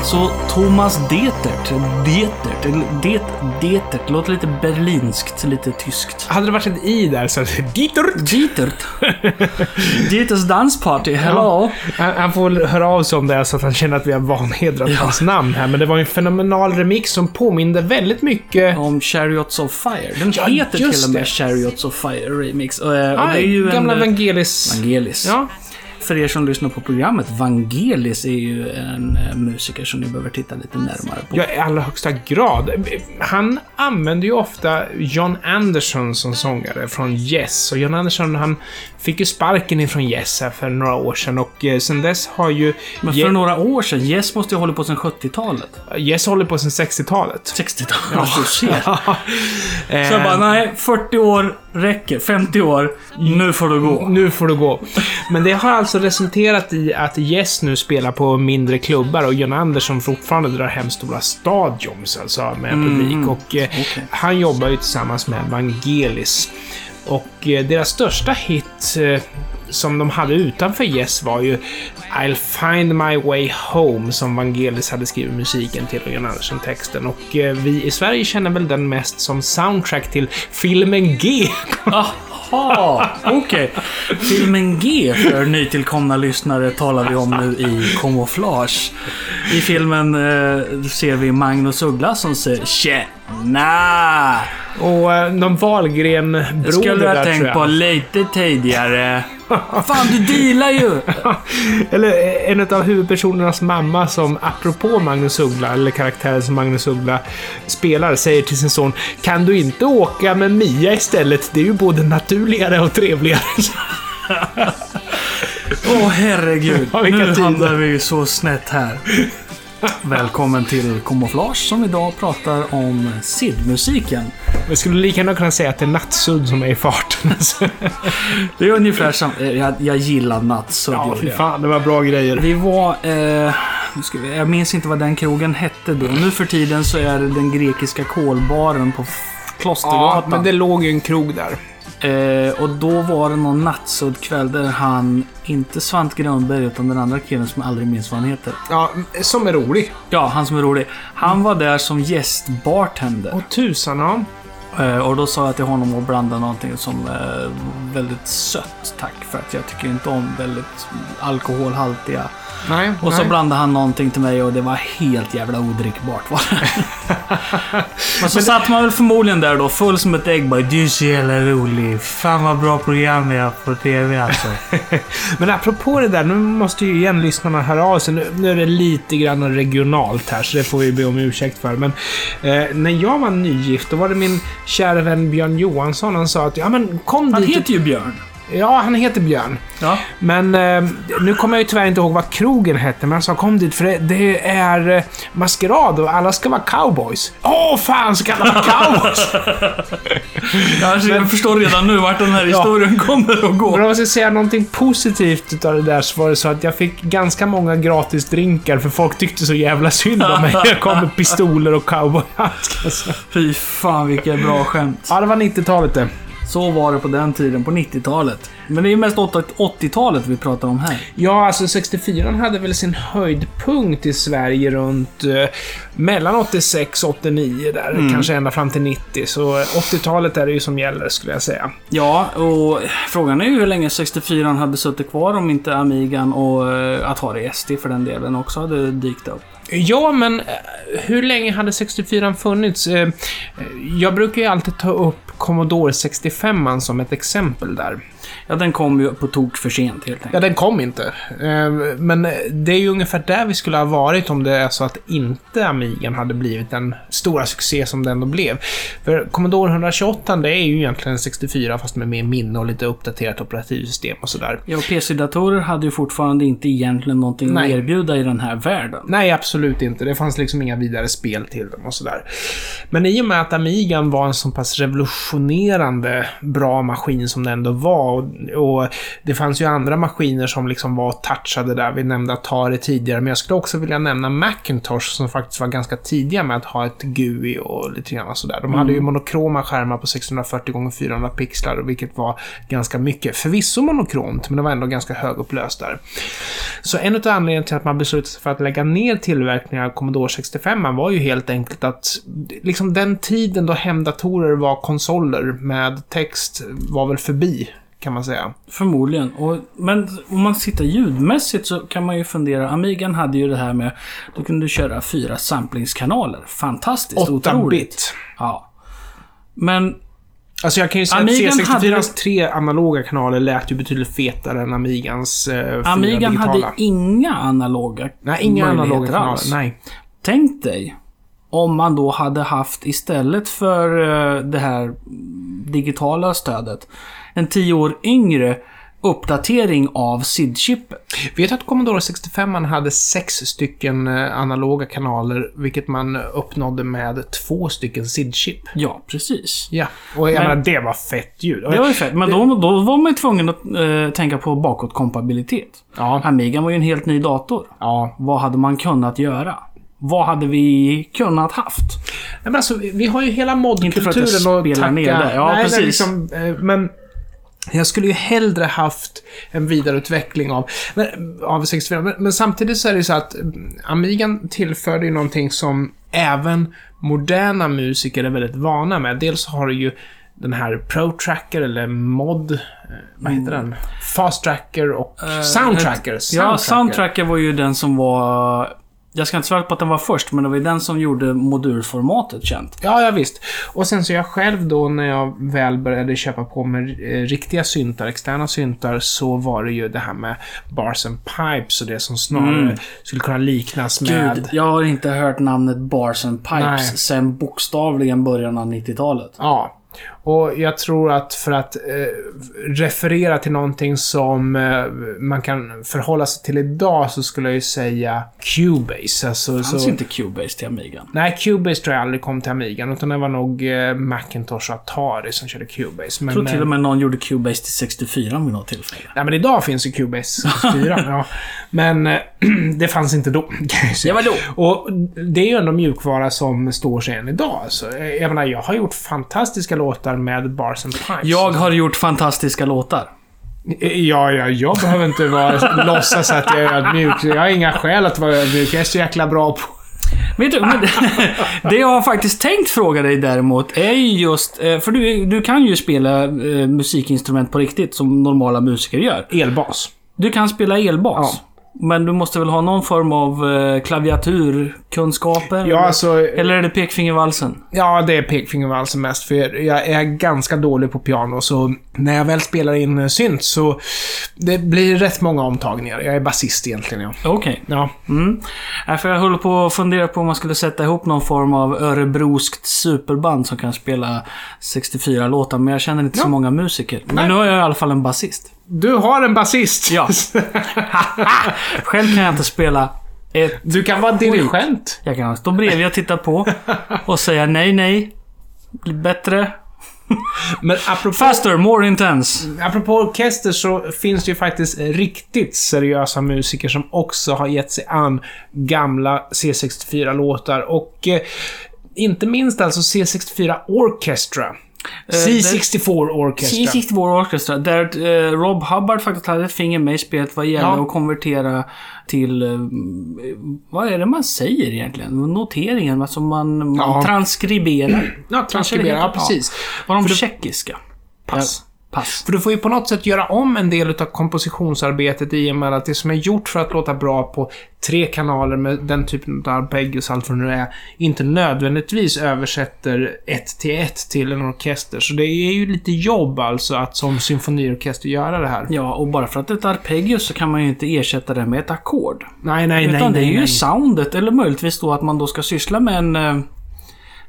Speaker 1: Alltså Thomas Detert. Detert. Det, Detert. Låter lite berlinskt, lite tyskt.
Speaker 2: Hade det varit ett i där så... Dieter!
Speaker 1: Detert. Dieters dansparty. Hello.
Speaker 2: Han, han får höra av sig om det så att han känner att vi har vanhedrat hans namn här. Men det var en fenomenal remix som påminde väldigt mycket...
Speaker 1: Om Chariots of Fire. Den
Speaker 2: Ja,
Speaker 1: heter till och med
Speaker 2: det.
Speaker 1: Chariots of Fire Remix. Och, eh, och
Speaker 2: Ah,
Speaker 1: det är ju
Speaker 2: gamla
Speaker 1: en... eh,
Speaker 2: Vangelis.
Speaker 1: Vangelis.
Speaker 2: Ja.
Speaker 1: För er som lyssnar på programmet, Vangelis är ju en eh, musiker som ni behöver titta lite närmare på.
Speaker 2: Ja, i allra högsta grad. Han använder ju ofta John Anderson som sångare från Yes. Och John Anderson, han fick ju sparken ifrån Yes för några år sedan och eh, sen dess har ju...
Speaker 1: Men för
Speaker 2: Ye-
Speaker 1: några år sedan, Yes måste ju ha hållit på sedan 70-talet.
Speaker 2: Yes håller på sedan 60-talet.
Speaker 1: 60-talet, ja. du ser.
Speaker 2: Eh,
Speaker 1: Så jag bara, nej, 40 år räcker. 50 år, nu får du gå.
Speaker 2: Nu får du gå. Men det har alltså resulterat i att Yes nu spelar på mindre klubbar och John Andersson fortfarande drar hem stora stadions, alltså med publik. Och eh,
Speaker 1: Okej.
Speaker 2: han jobbar ju tillsammans med Vangelis. Och eh, deras största hit eh, som de hade utanför Yes var ju I'll find my way home som Vangelis hade skrivit musiken till och John Andersson texten. Och eh, vi i Sverige känner väl den mest som soundtrack till filmen G.
Speaker 1: Jaha, okej. Filmen G för nytillkomna lyssnare talar vi om nu i Camouflage. I filmen eh, ser vi Magnus Uggla som säger Tjena!
Speaker 2: Och eh, de Wahlgren-bröder
Speaker 1: Det skulle du ha
Speaker 2: där, tror
Speaker 1: tänkt
Speaker 2: jag.
Speaker 1: på lite tidigare. Fan, du dealar ju!
Speaker 2: Eller eh, en av huvudpersonernas mamma som, apropå Magnus Uggla, eller karaktären som Magnus Uggla spelar, säger till sin son Kan du inte åka med Mia istället? Det är ju både naturligare och trevligare.
Speaker 1: Åh herregud.
Speaker 2: Ja,
Speaker 1: nu
Speaker 2: tider.
Speaker 1: hamnar vi ju så snett här. Välkommen till Camouflage som idag pratar om SID-musiken.
Speaker 2: Jag skulle lika gärna kunna säga att det är Nattsudd som är i farten.
Speaker 1: Det är ungefär som... eh, Jag, jag gillar Nattsudd.
Speaker 2: ja, fy fan, det var bra grejer.
Speaker 1: Vi var... Eh, vi, jag minns inte vad den krogen hette då. Nu för tiden så är det den grekiska kolbaren på F-
Speaker 2: Ja,
Speaker 1: Klostergatan.
Speaker 2: men det låg ju en krog där.
Speaker 1: Eh, och då var det någon nattsudd kväll där han, inte Svante Grönberg utan den andra killen som jag aldrig minns vad han heter.
Speaker 2: Ja, som är rolig.
Speaker 1: Ja, han som är rolig. Han var där som gästbartender.
Speaker 2: Och tusan, ja.
Speaker 1: Eh, och då sa jag till honom att blanda någonting som är väldigt sött, tack. För att jag tycker inte om väldigt alkoholhaltiga
Speaker 2: Nej,
Speaker 1: Och så
Speaker 2: nej.
Speaker 1: blandade han någonting till mig och det var helt jävla odrickbart. Var. Men så satt man väl förmodligen där då, full som ett ägg bara Du är så jävla rolig. Fan vad bra program vi har på TV alltså.
Speaker 2: Men apropå det där, nu måste ju igen lyssnarna höra av sig. Nu, nu är det lite grann regionalt här, så det får vi be om ursäkt för. Men eh, när jag var nygift, då var det min kära vän Björn Johansson. Han sa att ja men kom
Speaker 1: Han
Speaker 2: dit.
Speaker 1: heter ju Björn.
Speaker 2: Ja, han heter Björn.
Speaker 1: Ja.
Speaker 2: Men eh, nu kommer jag ju tyvärr inte ihåg vad krogen hette, men han sa kom dit för det, det är eh, maskerad och alla ska vara cowboys. Åh fan, så kallar man cowboys!
Speaker 1: Jag, jag förstår redan nu vart den här historien kommer att
Speaker 2: Men
Speaker 1: gå.
Speaker 2: om jag ska säga någonting positivt utav det där så var det så att jag fick ganska många gratis drinkar för folk tyckte så jävla synd om mig. Jag kom med pistoler och cowboyhandskar. så.
Speaker 1: Fy fan vilket bra skämt.
Speaker 2: Ja, det var 90-talet det.
Speaker 1: Så var det på den tiden, på 90-talet. Men det är ju mest 80-talet vi pratar om här.
Speaker 2: Ja, alltså 64 hade väl sin höjdpunkt i Sverige runt eh, mellan 86 och 89 där. Kanske ända fram till 90. Så 80-talet är det ju som gäller skulle jag säga.
Speaker 1: Ja, och frågan är ju hur länge 64 hade suttit kvar om inte Amigan och eh, Atari ST för den delen också hade dykt upp.
Speaker 2: Ja, men eh, hur länge hade 64 funnits? Eh, eh, jag brukar ju alltid ta upp Commodore 65 som ett exempel där.
Speaker 1: Ja, den kom ju på tok för sent helt
Speaker 2: Ja,
Speaker 1: enkelt.
Speaker 2: den kom inte. Eh, Men det är ju ungefär där vi skulle ha varit om det är så att inte Amigan hade blivit den stora succé som den ändå blev. För Commodore 128, det är ju egentligen 64 fast med mer minne och lite uppdaterat operativsystem och sådär.
Speaker 1: Ja, och PC-datorer hade ju fortfarande inte egentligen någonting
Speaker 2: Nej.
Speaker 1: att erbjuda i den här världen.
Speaker 2: Nej, absolut inte. Det fanns liksom inga vidare spel till dem och sådär. Men i och med att Amigan var en så pass revolutionerande bra maskin som den ändå var och, och det fanns ju andra maskiner som liksom var touchade där. Vi nämnde Atari tidigare, men jag skulle också vilja nämna Macintosh som faktiskt var ganska tidiga med att ha ett GUI och lite grann sådär. De hade ju monokroma skärmar på 640 x 400 pixlar, vilket var ganska mycket. Förvisso monokromt, men det var ändå ganska högupplöst där. Så en av anledningarna till att man beslutade sig för att lägga ner tillverkningen av Commodore 65 var ju helt enkelt att liksom den tiden då hemdatorer var konsoler med text var väl förbi, kan man säga.
Speaker 1: Förmodligen. Och, men om man tittar ljudmässigt så kan man ju fundera. Amigan hade ju det här med... Då kunde du köra fyra samplingskanaler. Fantastiskt
Speaker 2: 8
Speaker 1: otroligt.
Speaker 2: bit.
Speaker 1: Ja. Men
Speaker 2: Alltså jag kan ju säga
Speaker 1: Amigan
Speaker 2: att
Speaker 1: hade-
Speaker 2: C64s tre analoga kanaler lät ju betydligt fetare än Amigans eh, fyra
Speaker 1: Amigan
Speaker 2: digitala.
Speaker 1: hade inga analoga
Speaker 2: Nej, inga analoga kanaler.
Speaker 1: alls.
Speaker 2: Nej.
Speaker 1: Tänk dig om man då hade haft istället för eh, det här digitala stödet en tio år yngre uppdatering av SID-chippet.
Speaker 2: Vet du att Commodore 65 hade sex stycken eh, analoga kanaler, vilket man uppnådde med två stycken SID-chip?
Speaker 1: Ja, precis.
Speaker 2: Ja, och jag
Speaker 1: Men-
Speaker 2: menar, det var fett ljud.
Speaker 1: Det var ju fett. Men då, då var man ju tvungen att eh, tänka på bakåtkompatibilitet.
Speaker 2: Ja,
Speaker 1: Amigan var ju en helt ny dator.
Speaker 2: ja.
Speaker 1: Vad hade man kunnat göra? Vad hade vi kunnat haft?
Speaker 2: Nej, men alltså, vi- har ju hela
Speaker 1: Inte för att jag
Speaker 2: modkulturen att
Speaker 1: spelar
Speaker 2: tacka...
Speaker 1: ner det. Ja,
Speaker 2: Nej,
Speaker 1: precis.
Speaker 2: Nej, liksom, eh, men jag skulle ju hellre haft en vidareutveckling av, av 64. Men, men samtidigt så är det ju så att mm, Amigan tillförde ju någonting som även moderna musiker är väldigt vana med. Dels har du ju den här Pro Tracker eller Mod... eh, Vad heter den? Fast Tracker och Soundtracker.
Speaker 1: Mm. Eh, Ja, Soundtracker var ju den som var... Jag ska inte svära på att den var först, men det var ju den som gjorde modulformatet känt.
Speaker 2: Ja, ja visst. Och sen så jag själv då när jag väl började köpa på mig eh, riktiga syntar, externa syntar, så var det ju det här med bars and pipes och det som snarare
Speaker 1: Mm.
Speaker 2: skulle kunna liknas med...
Speaker 1: Gud, jag har inte hört namnet Bars and Pipes
Speaker 2: Nej.
Speaker 1: sen bokstavligen början av 90-talet.
Speaker 2: Ja. Och jag tror att för att eh, referera till någonting som eh, man kan förhålla sig till idag så skulle jag ju säga Cubase. Alltså,
Speaker 1: fanns
Speaker 2: så,
Speaker 1: inte Cubase till Amigan.
Speaker 2: Nej, Cubase tror jag aldrig kom till Amigan, utan det var nog eh, Macintosh och Atari som körde Cubase. Men,
Speaker 1: Jag tror till
Speaker 2: eh,
Speaker 1: och med någon gjorde Cubase till 64 vid något tillfälle.
Speaker 2: Nej, men idag finns ju Cubase 64. ja. Men eh, det fanns inte då.
Speaker 1: Det var då.
Speaker 2: Och det är ju ändå mjukvara som står sig än idag. Alltså, eh, jag menar, jag har gjort fantastiska låtar med Bars and Pipes.
Speaker 1: Jag har gjort fantastiska låtar.
Speaker 2: Eh, Ja, ja, jag behöver inte vara, låtsas att jag är ödmjuk. Jag har inga skäl att vara ödmjuk. Jag är så jäkla bra på...
Speaker 1: Vet du, det jag har faktiskt tänkt fråga dig däremot är ju just... eh, För du, du kan ju spela eh, musikinstrument på riktigt, som normala musiker gör.
Speaker 2: Elbas.
Speaker 1: Du kan spela elbas. Men du måste väl ha någon form av eh, klaviaturkunskaper?
Speaker 2: Ja, alltså...
Speaker 1: Eller är det pekfingervalsen?
Speaker 2: Ja, det är pekfingervalsen mest, för jag är ganska dålig på piano, så när jag väl spelar in eh, synt så det blir rätt många omtagningar. Jag är basist egentligen, ja.
Speaker 1: Okej.
Speaker 2: Ja,
Speaker 1: Mm. Nej, för jag håller på att fundera på om man skulle sätta ihop någon form av örebroskt superband som kan spela 64 låtar, men jag känner inte så
Speaker 2: Ja.
Speaker 1: många musiker. Men
Speaker 2: Nej.
Speaker 1: nu har jag i alla fall en basist.
Speaker 2: Du har en basist.
Speaker 1: Ja. Själv kan jag inte spela ett...
Speaker 2: Du kan vara dirigent.
Speaker 1: Jag kan stå bredvid och titta på och säga nej, nej. Bättre.
Speaker 2: Men apropå,
Speaker 1: Faster, more intense.
Speaker 2: apropå orkester så finns det ju faktiskt riktigt seriösa musiker som också har gett sig an gamla C64-låtar och eh, inte minst alltså C64 Orchestra. C64 Orchestra.
Speaker 1: C64 Orchestra, där eh, Rob Hubbard faktiskt hade ett finger med i spelet vad gäller
Speaker 2: Ja.
Speaker 1: att konvertera till... Eh, vad är det man säger egentligen? Noteringen, alltså man, man
Speaker 2: Ja.
Speaker 1: transkriberar.
Speaker 2: Ja, transkribera. Ja, precis.
Speaker 1: Var de
Speaker 2: För
Speaker 1: tjeckiska?
Speaker 2: Pass.
Speaker 1: Pass.
Speaker 2: För du får ju på något sätt göra om en del av kompositionsarbetet i och med att det som är gjort för att låta bra på tre kanaler med den typen av arpeggios, allt vad det nu är, inte nödvändigtvis översätter ett till ett till en orkester. Så det är ju lite jobb alltså att som symfoniorkester göra det här.
Speaker 1: Ja, och bara för att det är ett arpeggio så kan man ju inte ersätta det med ett ackord.
Speaker 2: Nej, nej,
Speaker 1: Utan
Speaker 2: nej,
Speaker 1: det är
Speaker 2: nej,
Speaker 1: ju
Speaker 2: nej.
Speaker 1: soundet, eller möjligtvis då att man då ska syssla med en...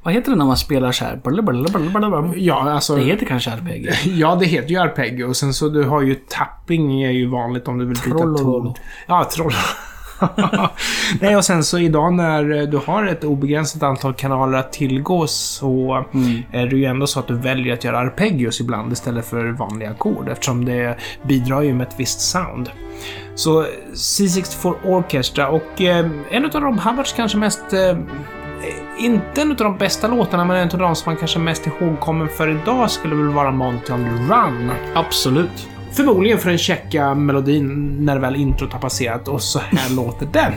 Speaker 1: Vad heter det när man spelar så här? Blablabla.
Speaker 2: Ja, alltså...
Speaker 1: Det heter kanske arpeggio.
Speaker 2: Ja, det heter ju arpeggio. Och sen så du har ju tapping är ju vanligt om du vill byta ton. Ja, troll. Nej, och sen så idag när du har ett obegränsat antal kanaler att tillgå så är det ju ändå så att du väljer att göra arpeggios ibland istället för vanliga ackord eftersom det bidrar ju med ett visst sound. Så C64 Orchestra och eh, en av Rob Hubbards kanske mest eh, inte en av de bästa låtarna, men en av de som man kanske mest ihågkommen för idag skulle väl vara Monty on the Run.
Speaker 1: Absolut.
Speaker 2: Förmodligen för den checka melodin när väl introt har passerat och så här låter den.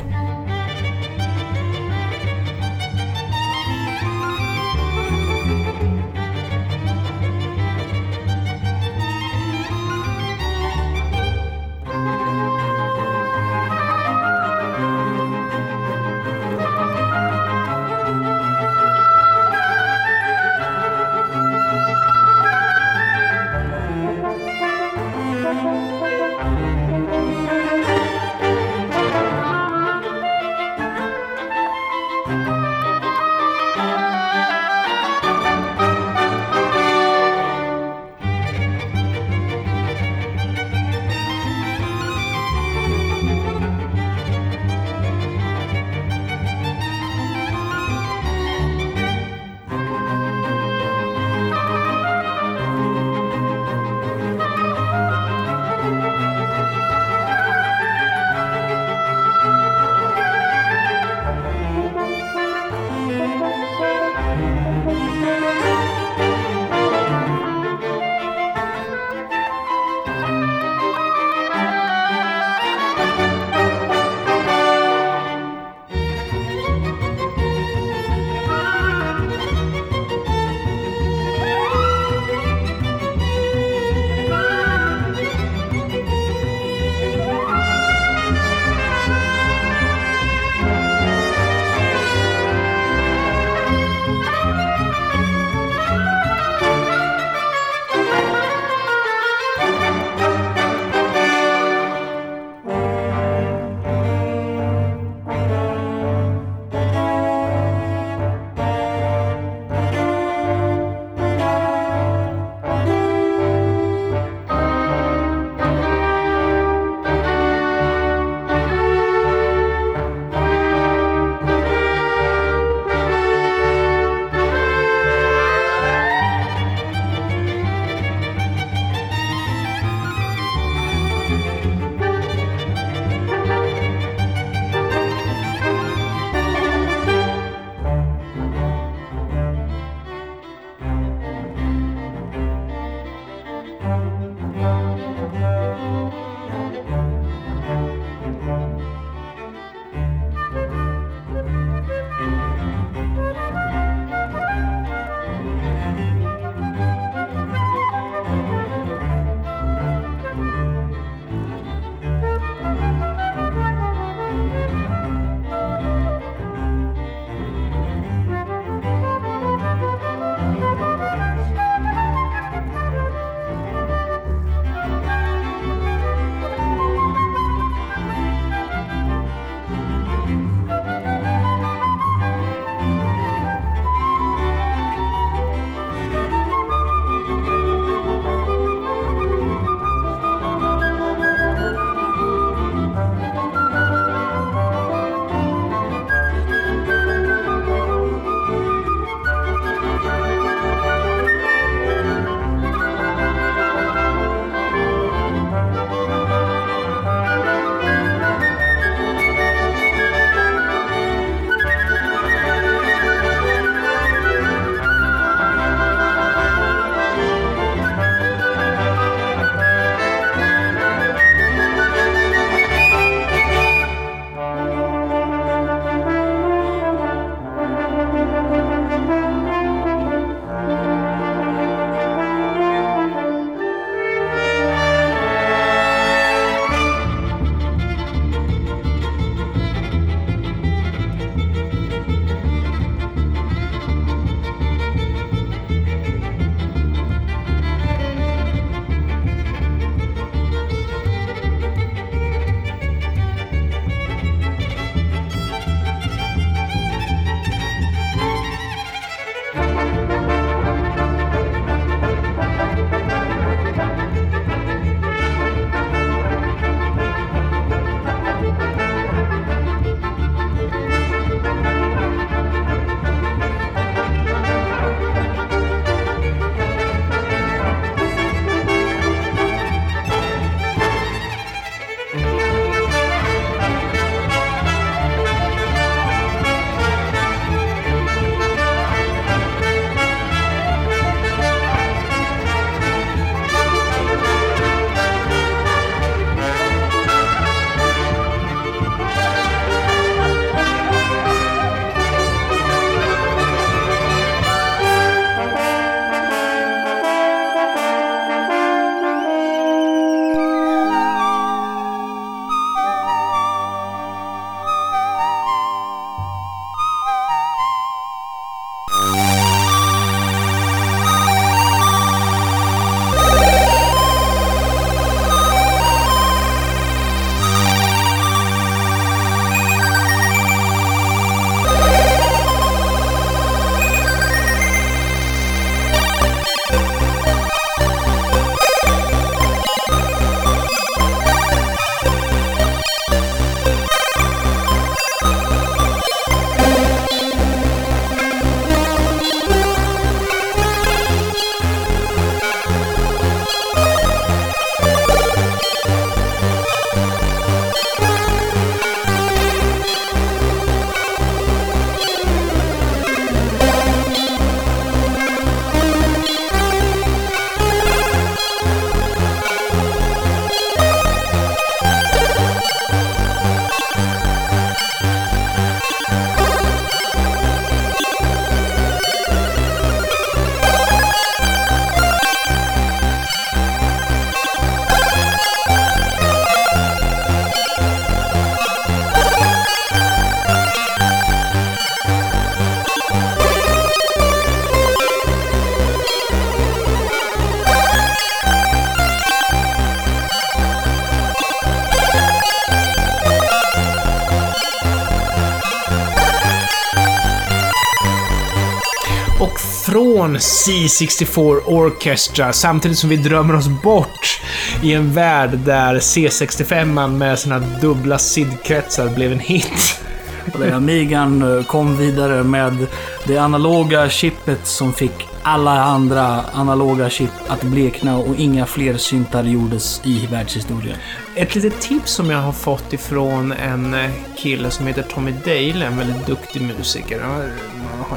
Speaker 2: Från C64 Orchestra samtidigt som vi drömmer oss bort i en värld där C65 med sina dubbla sidkretsar blev en hit.
Speaker 1: Och där Amigan eh, kom vidare med det analoga chippet som fick alla andra analoga chip att blekna och inga fler syntar gjordes i världshistorien.
Speaker 2: Ett litet tips som jag har fått ifrån en eh, kille som heter Tommy Dale, en väldigt duktig musiker.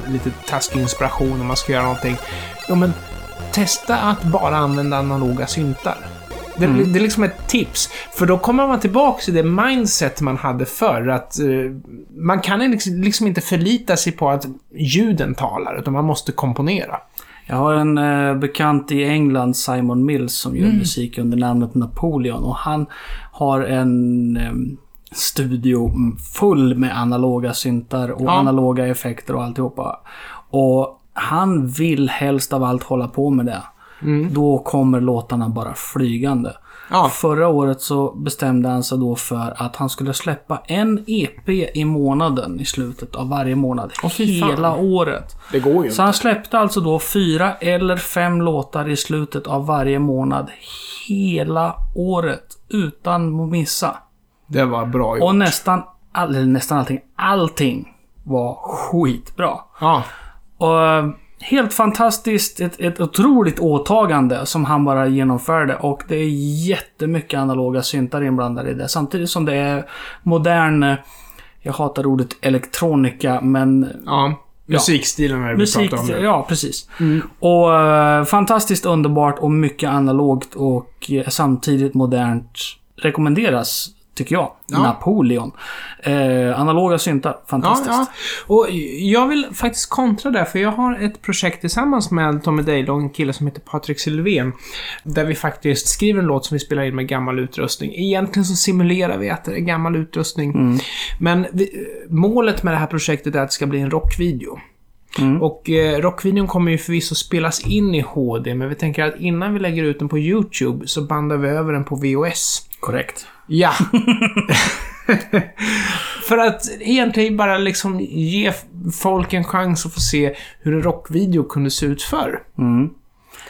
Speaker 2: Lite taskig inspiration om man ska göra någonting. Jo, men testa att bara använda analoga syntar. Det, det är liksom ett tips. För då kommer man tillbaka till det mindset man hade förr. Att eh, man kan liksom, liksom inte förlita sig på att ljuden talar, utan man måste komponera.
Speaker 1: Jag har en eh, bekant i England, Simon Mills, som gör musik under namnet Napoleon. Och han har en eh, studio full med analoga syntar och
Speaker 2: Ja.
Speaker 1: analoga effekter och alltihopa. Och han vill helst av allt hålla på med det. Då kommer låtarna bara flygande.
Speaker 2: Ja.
Speaker 1: Förra året så bestämde han sig då för att han skulle släppa en EP i månaden i slutet av varje månad.
Speaker 2: Åh, fy fan.
Speaker 1: hela året.
Speaker 2: Det går ju
Speaker 1: Så han släppte alltså då fyra eller fem låtar i slutet av varje månad. Hela året. Utan att missa.
Speaker 2: Det var bra gjort.
Speaker 1: Och nästan, all, nästan allting, allting var skitbra.
Speaker 2: Ja.
Speaker 1: Och eh, helt fantastiskt, ett, ett otroligt åtagande som han bara genomförde. Och det är jättemycket analoga syntar inblandade i det. Samtidigt som det är modern, eh, jag hatar ordet elektronika, men
Speaker 2: Ja. Musikstilen är det vi
Speaker 1: Musik,
Speaker 2: pratar om nu.
Speaker 1: ja precis. Och eh, fantastiskt underbart och mycket analogt och samtidigt modernt. Rekommenderas, tycker jag.
Speaker 2: Ja.
Speaker 1: Napoleon. Eh, analoga syntar,
Speaker 2: Ja,
Speaker 1: fantastiskt.
Speaker 2: ja. Och jag vill faktiskt kontra där, för jag har ett projekt tillsammans med Tommy Dale och en kille som heter Patrik Sylvén. Där vi faktiskt skriver en låt som vi spelar in med gammal utrustning. Egentligen så simulerar vi att det är gammal utrustning. Men vi, målet med det här projektet är att det ska bli en rockvideo. Och eh, rockvideon kommer ju förvisso spelas in i HD, men vi tänker att innan vi lägger ut den på YouTube så bandar vi över den på VHS.
Speaker 1: Korrekt.
Speaker 2: Ja. För att egentligen bara liksom ge folk en chans att få se hur en rockvideo kunde se ut förr.
Speaker 1: Mm.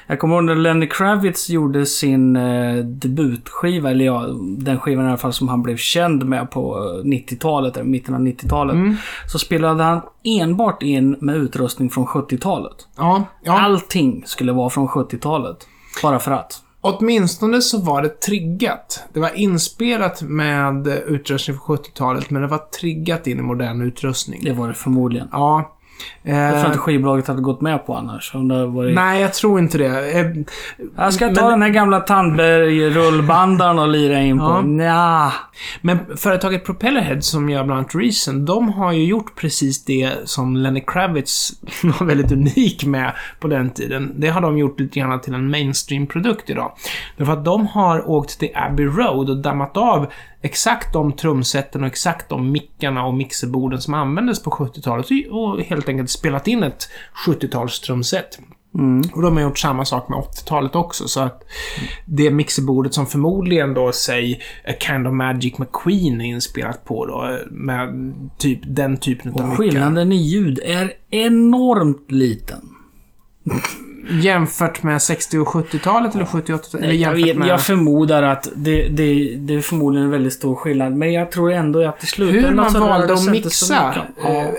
Speaker 1: Jag kommer ihåg när Lenny Kravitz gjorde sin eh, debutskiva, eller ja, den skivan i alla fall som han blev känd med på eh, 90-talet, eller mitten av 90-talet. Så spelade han enbart in med utrustning från 70-talet.
Speaker 2: Ja, ja.
Speaker 1: Allting skulle vara från 70-talet. Bara för att.
Speaker 2: Åtminstone så var det triggat. Det var inspelat med utrustning från 70-talet, men det var triggat in i modern utrustning.
Speaker 1: Det var det förmodligen.
Speaker 2: Ja.
Speaker 1: Jag tror
Speaker 2: Eh,
Speaker 1: inte skivbolaget hade gått med på annars. Om det varit...
Speaker 2: nej, jag tror inte det. Eh,
Speaker 1: Jag ska ta
Speaker 2: men-
Speaker 1: den här gamla Tandberg-rullbandaren och lira in på.
Speaker 2: Ja.
Speaker 1: Nja.
Speaker 2: Men företaget Propellerhead som gör bland annat Reason, de har ju gjort precis det som Lenny Kravitz var väldigt unik med på den tiden. Det har de gjort lite grann till en mainstream-produkt idag. Därför att de har åkt till Abbey Road och dammat av exakt de trumsätten och exakt de mickarna och mixerborden som användes på 70-talet och helt enkelt spelat in ett 70-tals trumset. Och de har gjort samma sak med 80-talet också, så att det mixerbordet som förmodligen då, säg, A Kind of Magic McQueen är inspelat på då, med typ den typen av
Speaker 1: Och
Speaker 2: mickar.
Speaker 1: skillnaden i ljud är enormt liten.
Speaker 2: Jämfört med 60 och 70-talet eller 70 och 80-talet? Eller
Speaker 1: Jag, vet,
Speaker 2: med...
Speaker 1: jag förmodar att det, det, det är förmodligen en väldigt stor skillnad. Men jag tror ändå att i slutändan
Speaker 2: Hur man
Speaker 1: så
Speaker 2: valde att mixa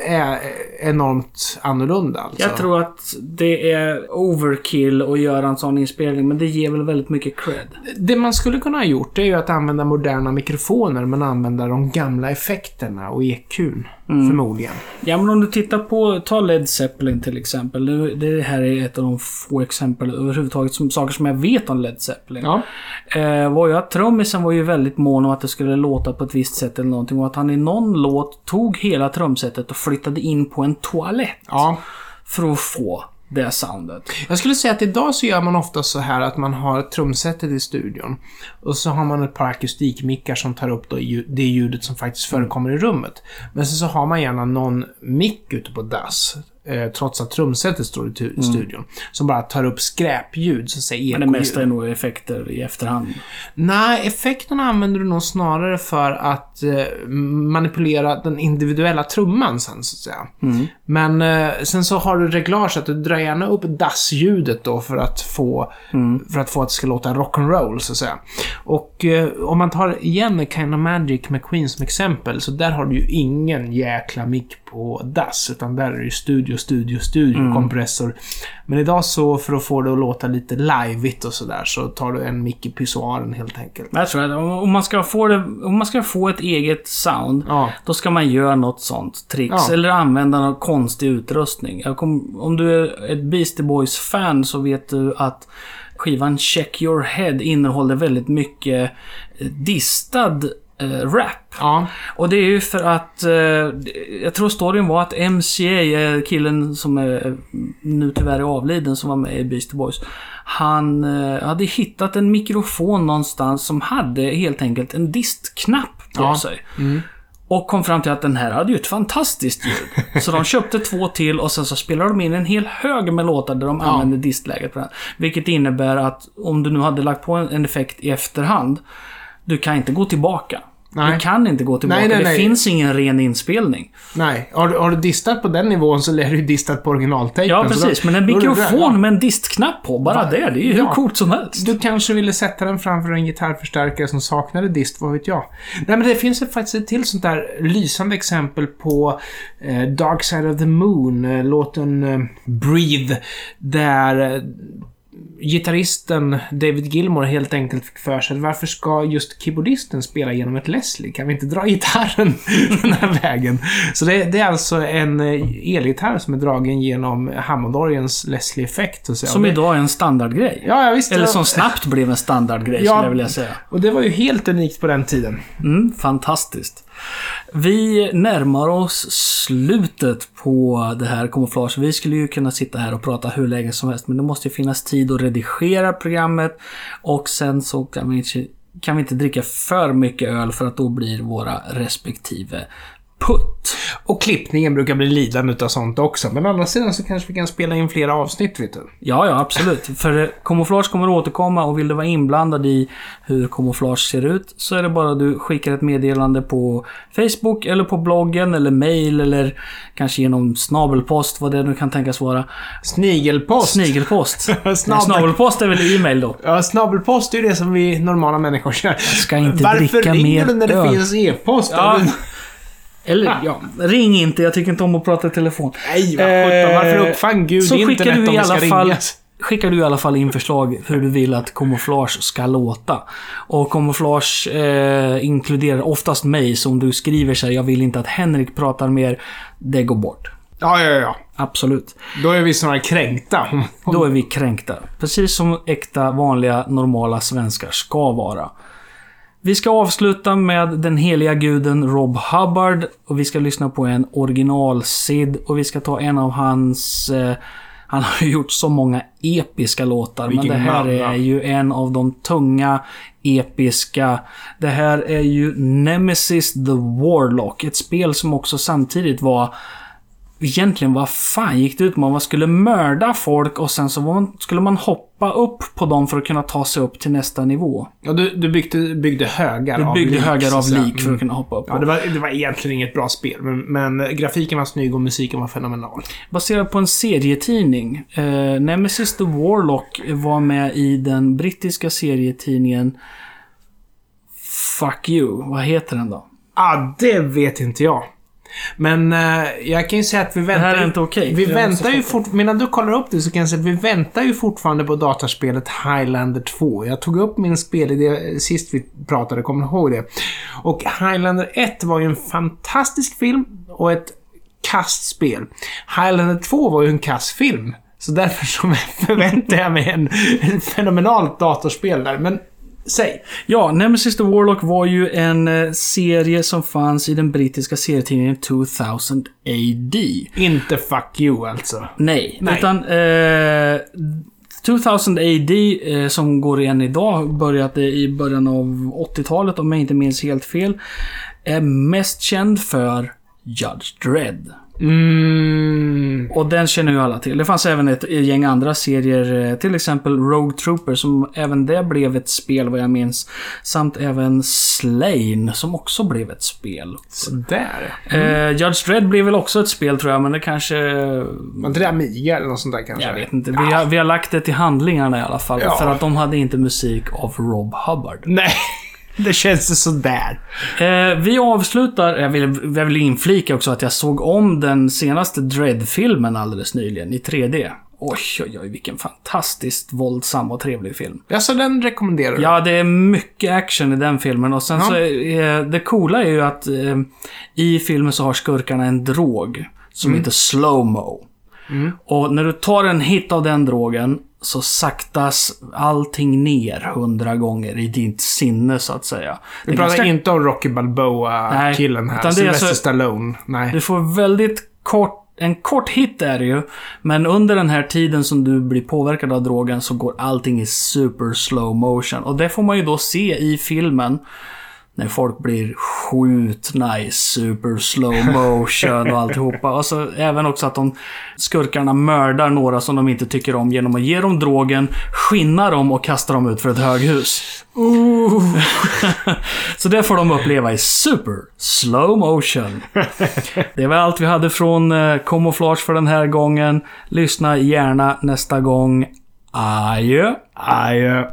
Speaker 2: är enormt annorlunda alltså.
Speaker 1: Jag tror att det är overkill att göra en sån inspelning, men det ger väl väldigt mycket cred.
Speaker 2: Det man skulle kunna ha gjort det är ju att använda moderna mikrofoner men använda de gamla effekterna och EQn.
Speaker 1: Mm.
Speaker 2: Förmodligen.
Speaker 1: Ja, men om du tittar på, ta Led Zeppelin till exempel. Det, det här är ett av de få exempel överhuvudtaget, som, saker som jag vet om Led Zeppelin.
Speaker 2: Ja.
Speaker 1: Eh, var ju att trummisen var ju väldigt mån om att det skulle låta på ett visst sätt eller någonting. Och att han i någon låt tog hela trumsetet och flyttade in på en toalett.
Speaker 2: ja.
Speaker 1: För att få det soundet.
Speaker 2: Jag skulle säga att idag så gör man ofta så här att man har trumsetet i studion. Och så har man ett par akustikmickar som tar upp då det ljudet som faktiskt förekommer i rummet. Men sen så har man gärna någon mick ute på dass. Eh, trots att trumsetet står i, i studion. Som bara tar upp skräpljud, så att säga
Speaker 1: Men det mesta är nog effekter i efterhand.
Speaker 2: Nej, effekterna använder du nog snarare för att eh, manipulera den individuella trumman sen, så att säga. Men eh, sen så har du reglage att du drar gärna upp dassljudet då för att få, för att få att det ska låta rock'n'roll så att säga. Och eh, om man tar igen Kind of Magic med Queen som exempel, så där har du ju ingen jäkla mick på dass, utan där är det ju studio, studio, studio, kompressor. Men idag så, för att få det att låta lite liveigt och sådär, så tar du en mick i pissoaren helt enkelt.
Speaker 1: Tror att om- man ska få det, om man ska få ett eget sound,
Speaker 2: Ja.
Speaker 1: då ska man göra något sånt tricks.
Speaker 2: Ja.
Speaker 1: Eller använda någon konstig utrustning. Kom, om du är ett Beastie Boys-fan så vet du att skivan Check Your Head innehåller väldigt mycket eh, distad eh, rap.
Speaker 2: Ja.
Speaker 1: Och det är ju för att... Eh, jag tror storyn var att MCA, eh, killen som är, nu tyvärr är avliden, som var med i Beastie Boys. Han eh, hade hittat en mikrofon någonstans som hade helt enkelt en distknapp på
Speaker 2: Ja.
Speaker 1: sig. Och kom fram till att den här hade ju ett fantastiskt ljud. Så de köpte två till och sen så spelade de in en hel hög med låtar där de använde distläget på den. Vilket innebär att om du nu hade lagt på en effekt i efterhand, du kan inte gå tillbaka.
Speaker 2: Nej.
Speaker 1: Du kan inte gå tillbaka.
Speaker 2: Nej, nej,
Speaker 1: det
Speaker 2: nej.
Speaker 1: finns ingen ren inspelning.
Speaker 2: Nej, har du, har du distat på den nivån så lär du distat på originaltejpen.
Speaker 1: Ja, precis.
Speaker 2: då-
Speaker 1: Men en
Speaker 2: det
Speaker 1: mikrofon med en distknapp på, bara
Speaker 2: Va?
Speaker 1: det, det är ju hur
Speaker 2: Ja.
Speaker 1: coolt som helst.
Speaker 2: Du kanske ville sätta den framför en gitarrförstärkare som saknade dist, vad vet jag? Nej, men det finns faktiskt ett till sånt där lysande exempel på eh, Dark Side of the Moon, eh, låten eh, Breathe, där eh, gitarristen David Gilmour helt enkelt fick för sig varför ska just keyboardisten spela genom ett Leslie? Kan vi inte dra gitarren den här vägen? Så det, det är alltså en eh, elgitarr som är dragen genom Hammondorgens Leslie-effekt.
Speaker 1: Som idag är en standardgrej.
Speaker 2: Ja, ja, visst.
Speaker 1: Eller som snabbt blev en standardgrej,
Speaker 2: Ja.
Speaker 1: skulle jag vilja säga.
Speaker 2: Och det var ju helt unikt på den tiden.
Speaker 1: Mm, fantastiskt. Vi närmar oss slutet på det här kamouflage. Vi skulle ju kunna sitta här och prata hur länge som helst, men det måste ju finnas tid att redigera programmet. Och sen så kan vi inte, kan vi inte dricka för mycket öl för att då blir våra respektive putt.
Speaker 2: Och klippningen brukar bli lidande utav sånt också. Men å andra sidan så kanske vi kan spela in flera avsnitt, vet du.
Speaker 1: Ja, ja, absolut. För eh, kamouflage kommer att återkomma och vill du vara inblandad i hur kamouflage ser ut så är det bara att du skickar ett meddelande på Facebook eller på bloggen eller mail eller kanske genom snabelpost, vad det nu kan tänkas vara.
Speaker 2: Snigelpost.
Speaker 1: Snigelpost.
Speaker 2: Snabel-
Speaker 1: snabelpost är väl e-mail då?
Speaker 2: Ja, snabelpost är ju det som vi normala människor kör.
Speaker 1: ska inte
Speaker 2: Varför
Speaker 1: dricka
Speaker 2: ringer
Speaker 1: mer
Speaker 2: du när det
Speaker 1: öl?
Speaker 2: finns e-post?
Speaker 1: Ja. Eller ja, ring inte. Jag tycker inte om att prata i telefon.
Speaker 2: Nej, vad sjutton. Varför uppfann Gud
Speaker 1: så skickar
Speaker 2: internet
Speaker 1: du
Speaker 2: om
Speaker 1: i alla fall
Speaker 2: ringas?
Speaker 1: skickar du i alla fall in förslag hur du vill att kamouflage ska låta. Och kamouflage eh, inkluderar oftast mig, så om du skriver så här, jag vill inte att Henrik pratar mer, det går bort.
Speaker 2: Ja, ja, ja.
Speaker 1: Absolut.
Speaker 2: Då är vi snarare kränkta.
Speaker 1: Då är vi kränkta. Precis som äkta, vanliga, normala svenskar ska vara. Vi ska avsluta med den heliga guden Rob Hubbard och vi ska lyssna på en original-Sid och vi ska ta en av hans... Eh, han har ju gjort så många episka låtar,
Speaker 2: Vilken
Speaker 1: men det här är ju en av de tunga, episka. Det här är ju Nemesis the Warlock. Ett spel som också samtidigt var egentligen vad fan gick det ut på? Man skulle mörda folk och sen så man, skulle man hoppa upp på dem för att kunna ta sig upp till nästa nivå.
Speaker 2: Ja, du, du byggde, byggde högar
Speaker 1: Du
Speaker 2: av
Speaker 1: byggde
Speaker 2: lik,
Speaker 1: högar av lik för
Speaker 2: Mm.
Speaker 1: att kunna hoppa upp.
Speaker 2: Ja, det var, det var egentligen inget bra spel, men, men grafiken var snygg och musiken var fenomenal.
Speaker 1: Baserat på en serietidning. Eh, Nemesis the Warlock var med i den brittiska serietidningen Fuck You. Vad heter den då?
Speaker 2: Ah, det vet inte jag. Men eh, jag kan ju säga att vi väntar...
Speaker 1: här är inte okej.
Speaker 2: Vi
Speaker 1: Jag
Speaker 2: väntar ju fort... Medan du kollar upp det så kan jag säga att vi väntar ju fortfarande på dataspelet Highlander 2. Jag tog upp min spelidé sist vi pratade, kommer du ihåg det? Och Highlander 1 var ju en fantastisk film och ett kastspel. Highlander 2 var ju en kastfilm. Så därför så förväntar jag mig en, en fenomenalt datorspel där. Men säg.
Speaker 1: Ja, Nemesis the Warlock var ju en eh, serie som fanns i den brittiska serietidningen 2000 AD.
Speaker 2: Inte fuck you alltså.
Speaker 1: Nej,
Speaker 2: Nej.
Speaker 1: utan eh, 2000 AD eh, som går igen idag, började i början av 80-talet om jag inte minns helt fel, är mest känd för Judge Dredd.
Speaker 2: Mm.
Speaker 1: Och den känner ju alla till. Det fanns även ett gäng andra serier, eh, till exempel Rogue Trooper, som även det blev ett spel vad jag minns. Samt även Slain, som också blev ett spel.
Speaker 2: Sådär.
Speaker 1: Eh, Judge Dredd blev väl också ett spel tror jag, men det kanske...
Speaker 2: Var inte det Amiga eller något sånt där kanske?
Speaker 1: Jag vet inte. Vi har, vi har lagt det till handlingarna i alla fall.
Speaker 2: Ja.
Speaker 1: För att de hade inte musik av Rob Hubbard.
Speaker 2: Nej. Det känns ju sådär.
Speaker 1: Eh, vi avslutar, jag vill, jag vill inflika också att jag såg om den senaste Dread-filmen alldeles nyligen i 3D. Oj, oj, oj, vilken fantastiskt våldsam och trevlig film.
Speaker 2: Ja, så den rekommenderar du?
Speaker 1: Ja, det är mycket action i den filmen och sen
Speaker 2: Ja.
Speaker 1: så är, det coola är ju att eh, i filmen så har skurkarna en drog som heter slowmo. Och när du tar en hit av den drogen så saktas allting ner hundra gånger i ditt sinne så att säga. Det
Speaker 2: Vi pratar
Speaker 1: ganska-
Speaker 2: inte om Rocky Balboa-killen här.
Speaker 1: utan det är
Speaker 2: Sylvester
Speaker 1: alltså-
Speaker 2: Stallone. Nej.
Speaker 1: Du får väldigt kort, en kort hit är det ju. Men under den här tiden som du blir påverkad av drogen så går allting i super slow motion. Och det får man ju då se i filmen. När folk blir skjutna i super slow motion och alltihopa. Och så även också att de skurkarna mördar några som de inte tycker om genom att ge dem drogen, skinna dem och kasta dem ut för ett höghus. Så det får de uppleva i super slow motion. Det var allt vi hade från eh, Camouflage för den här gången. Lyssna gärna nästa gång. Adjö.
Speaker 2: Adjö.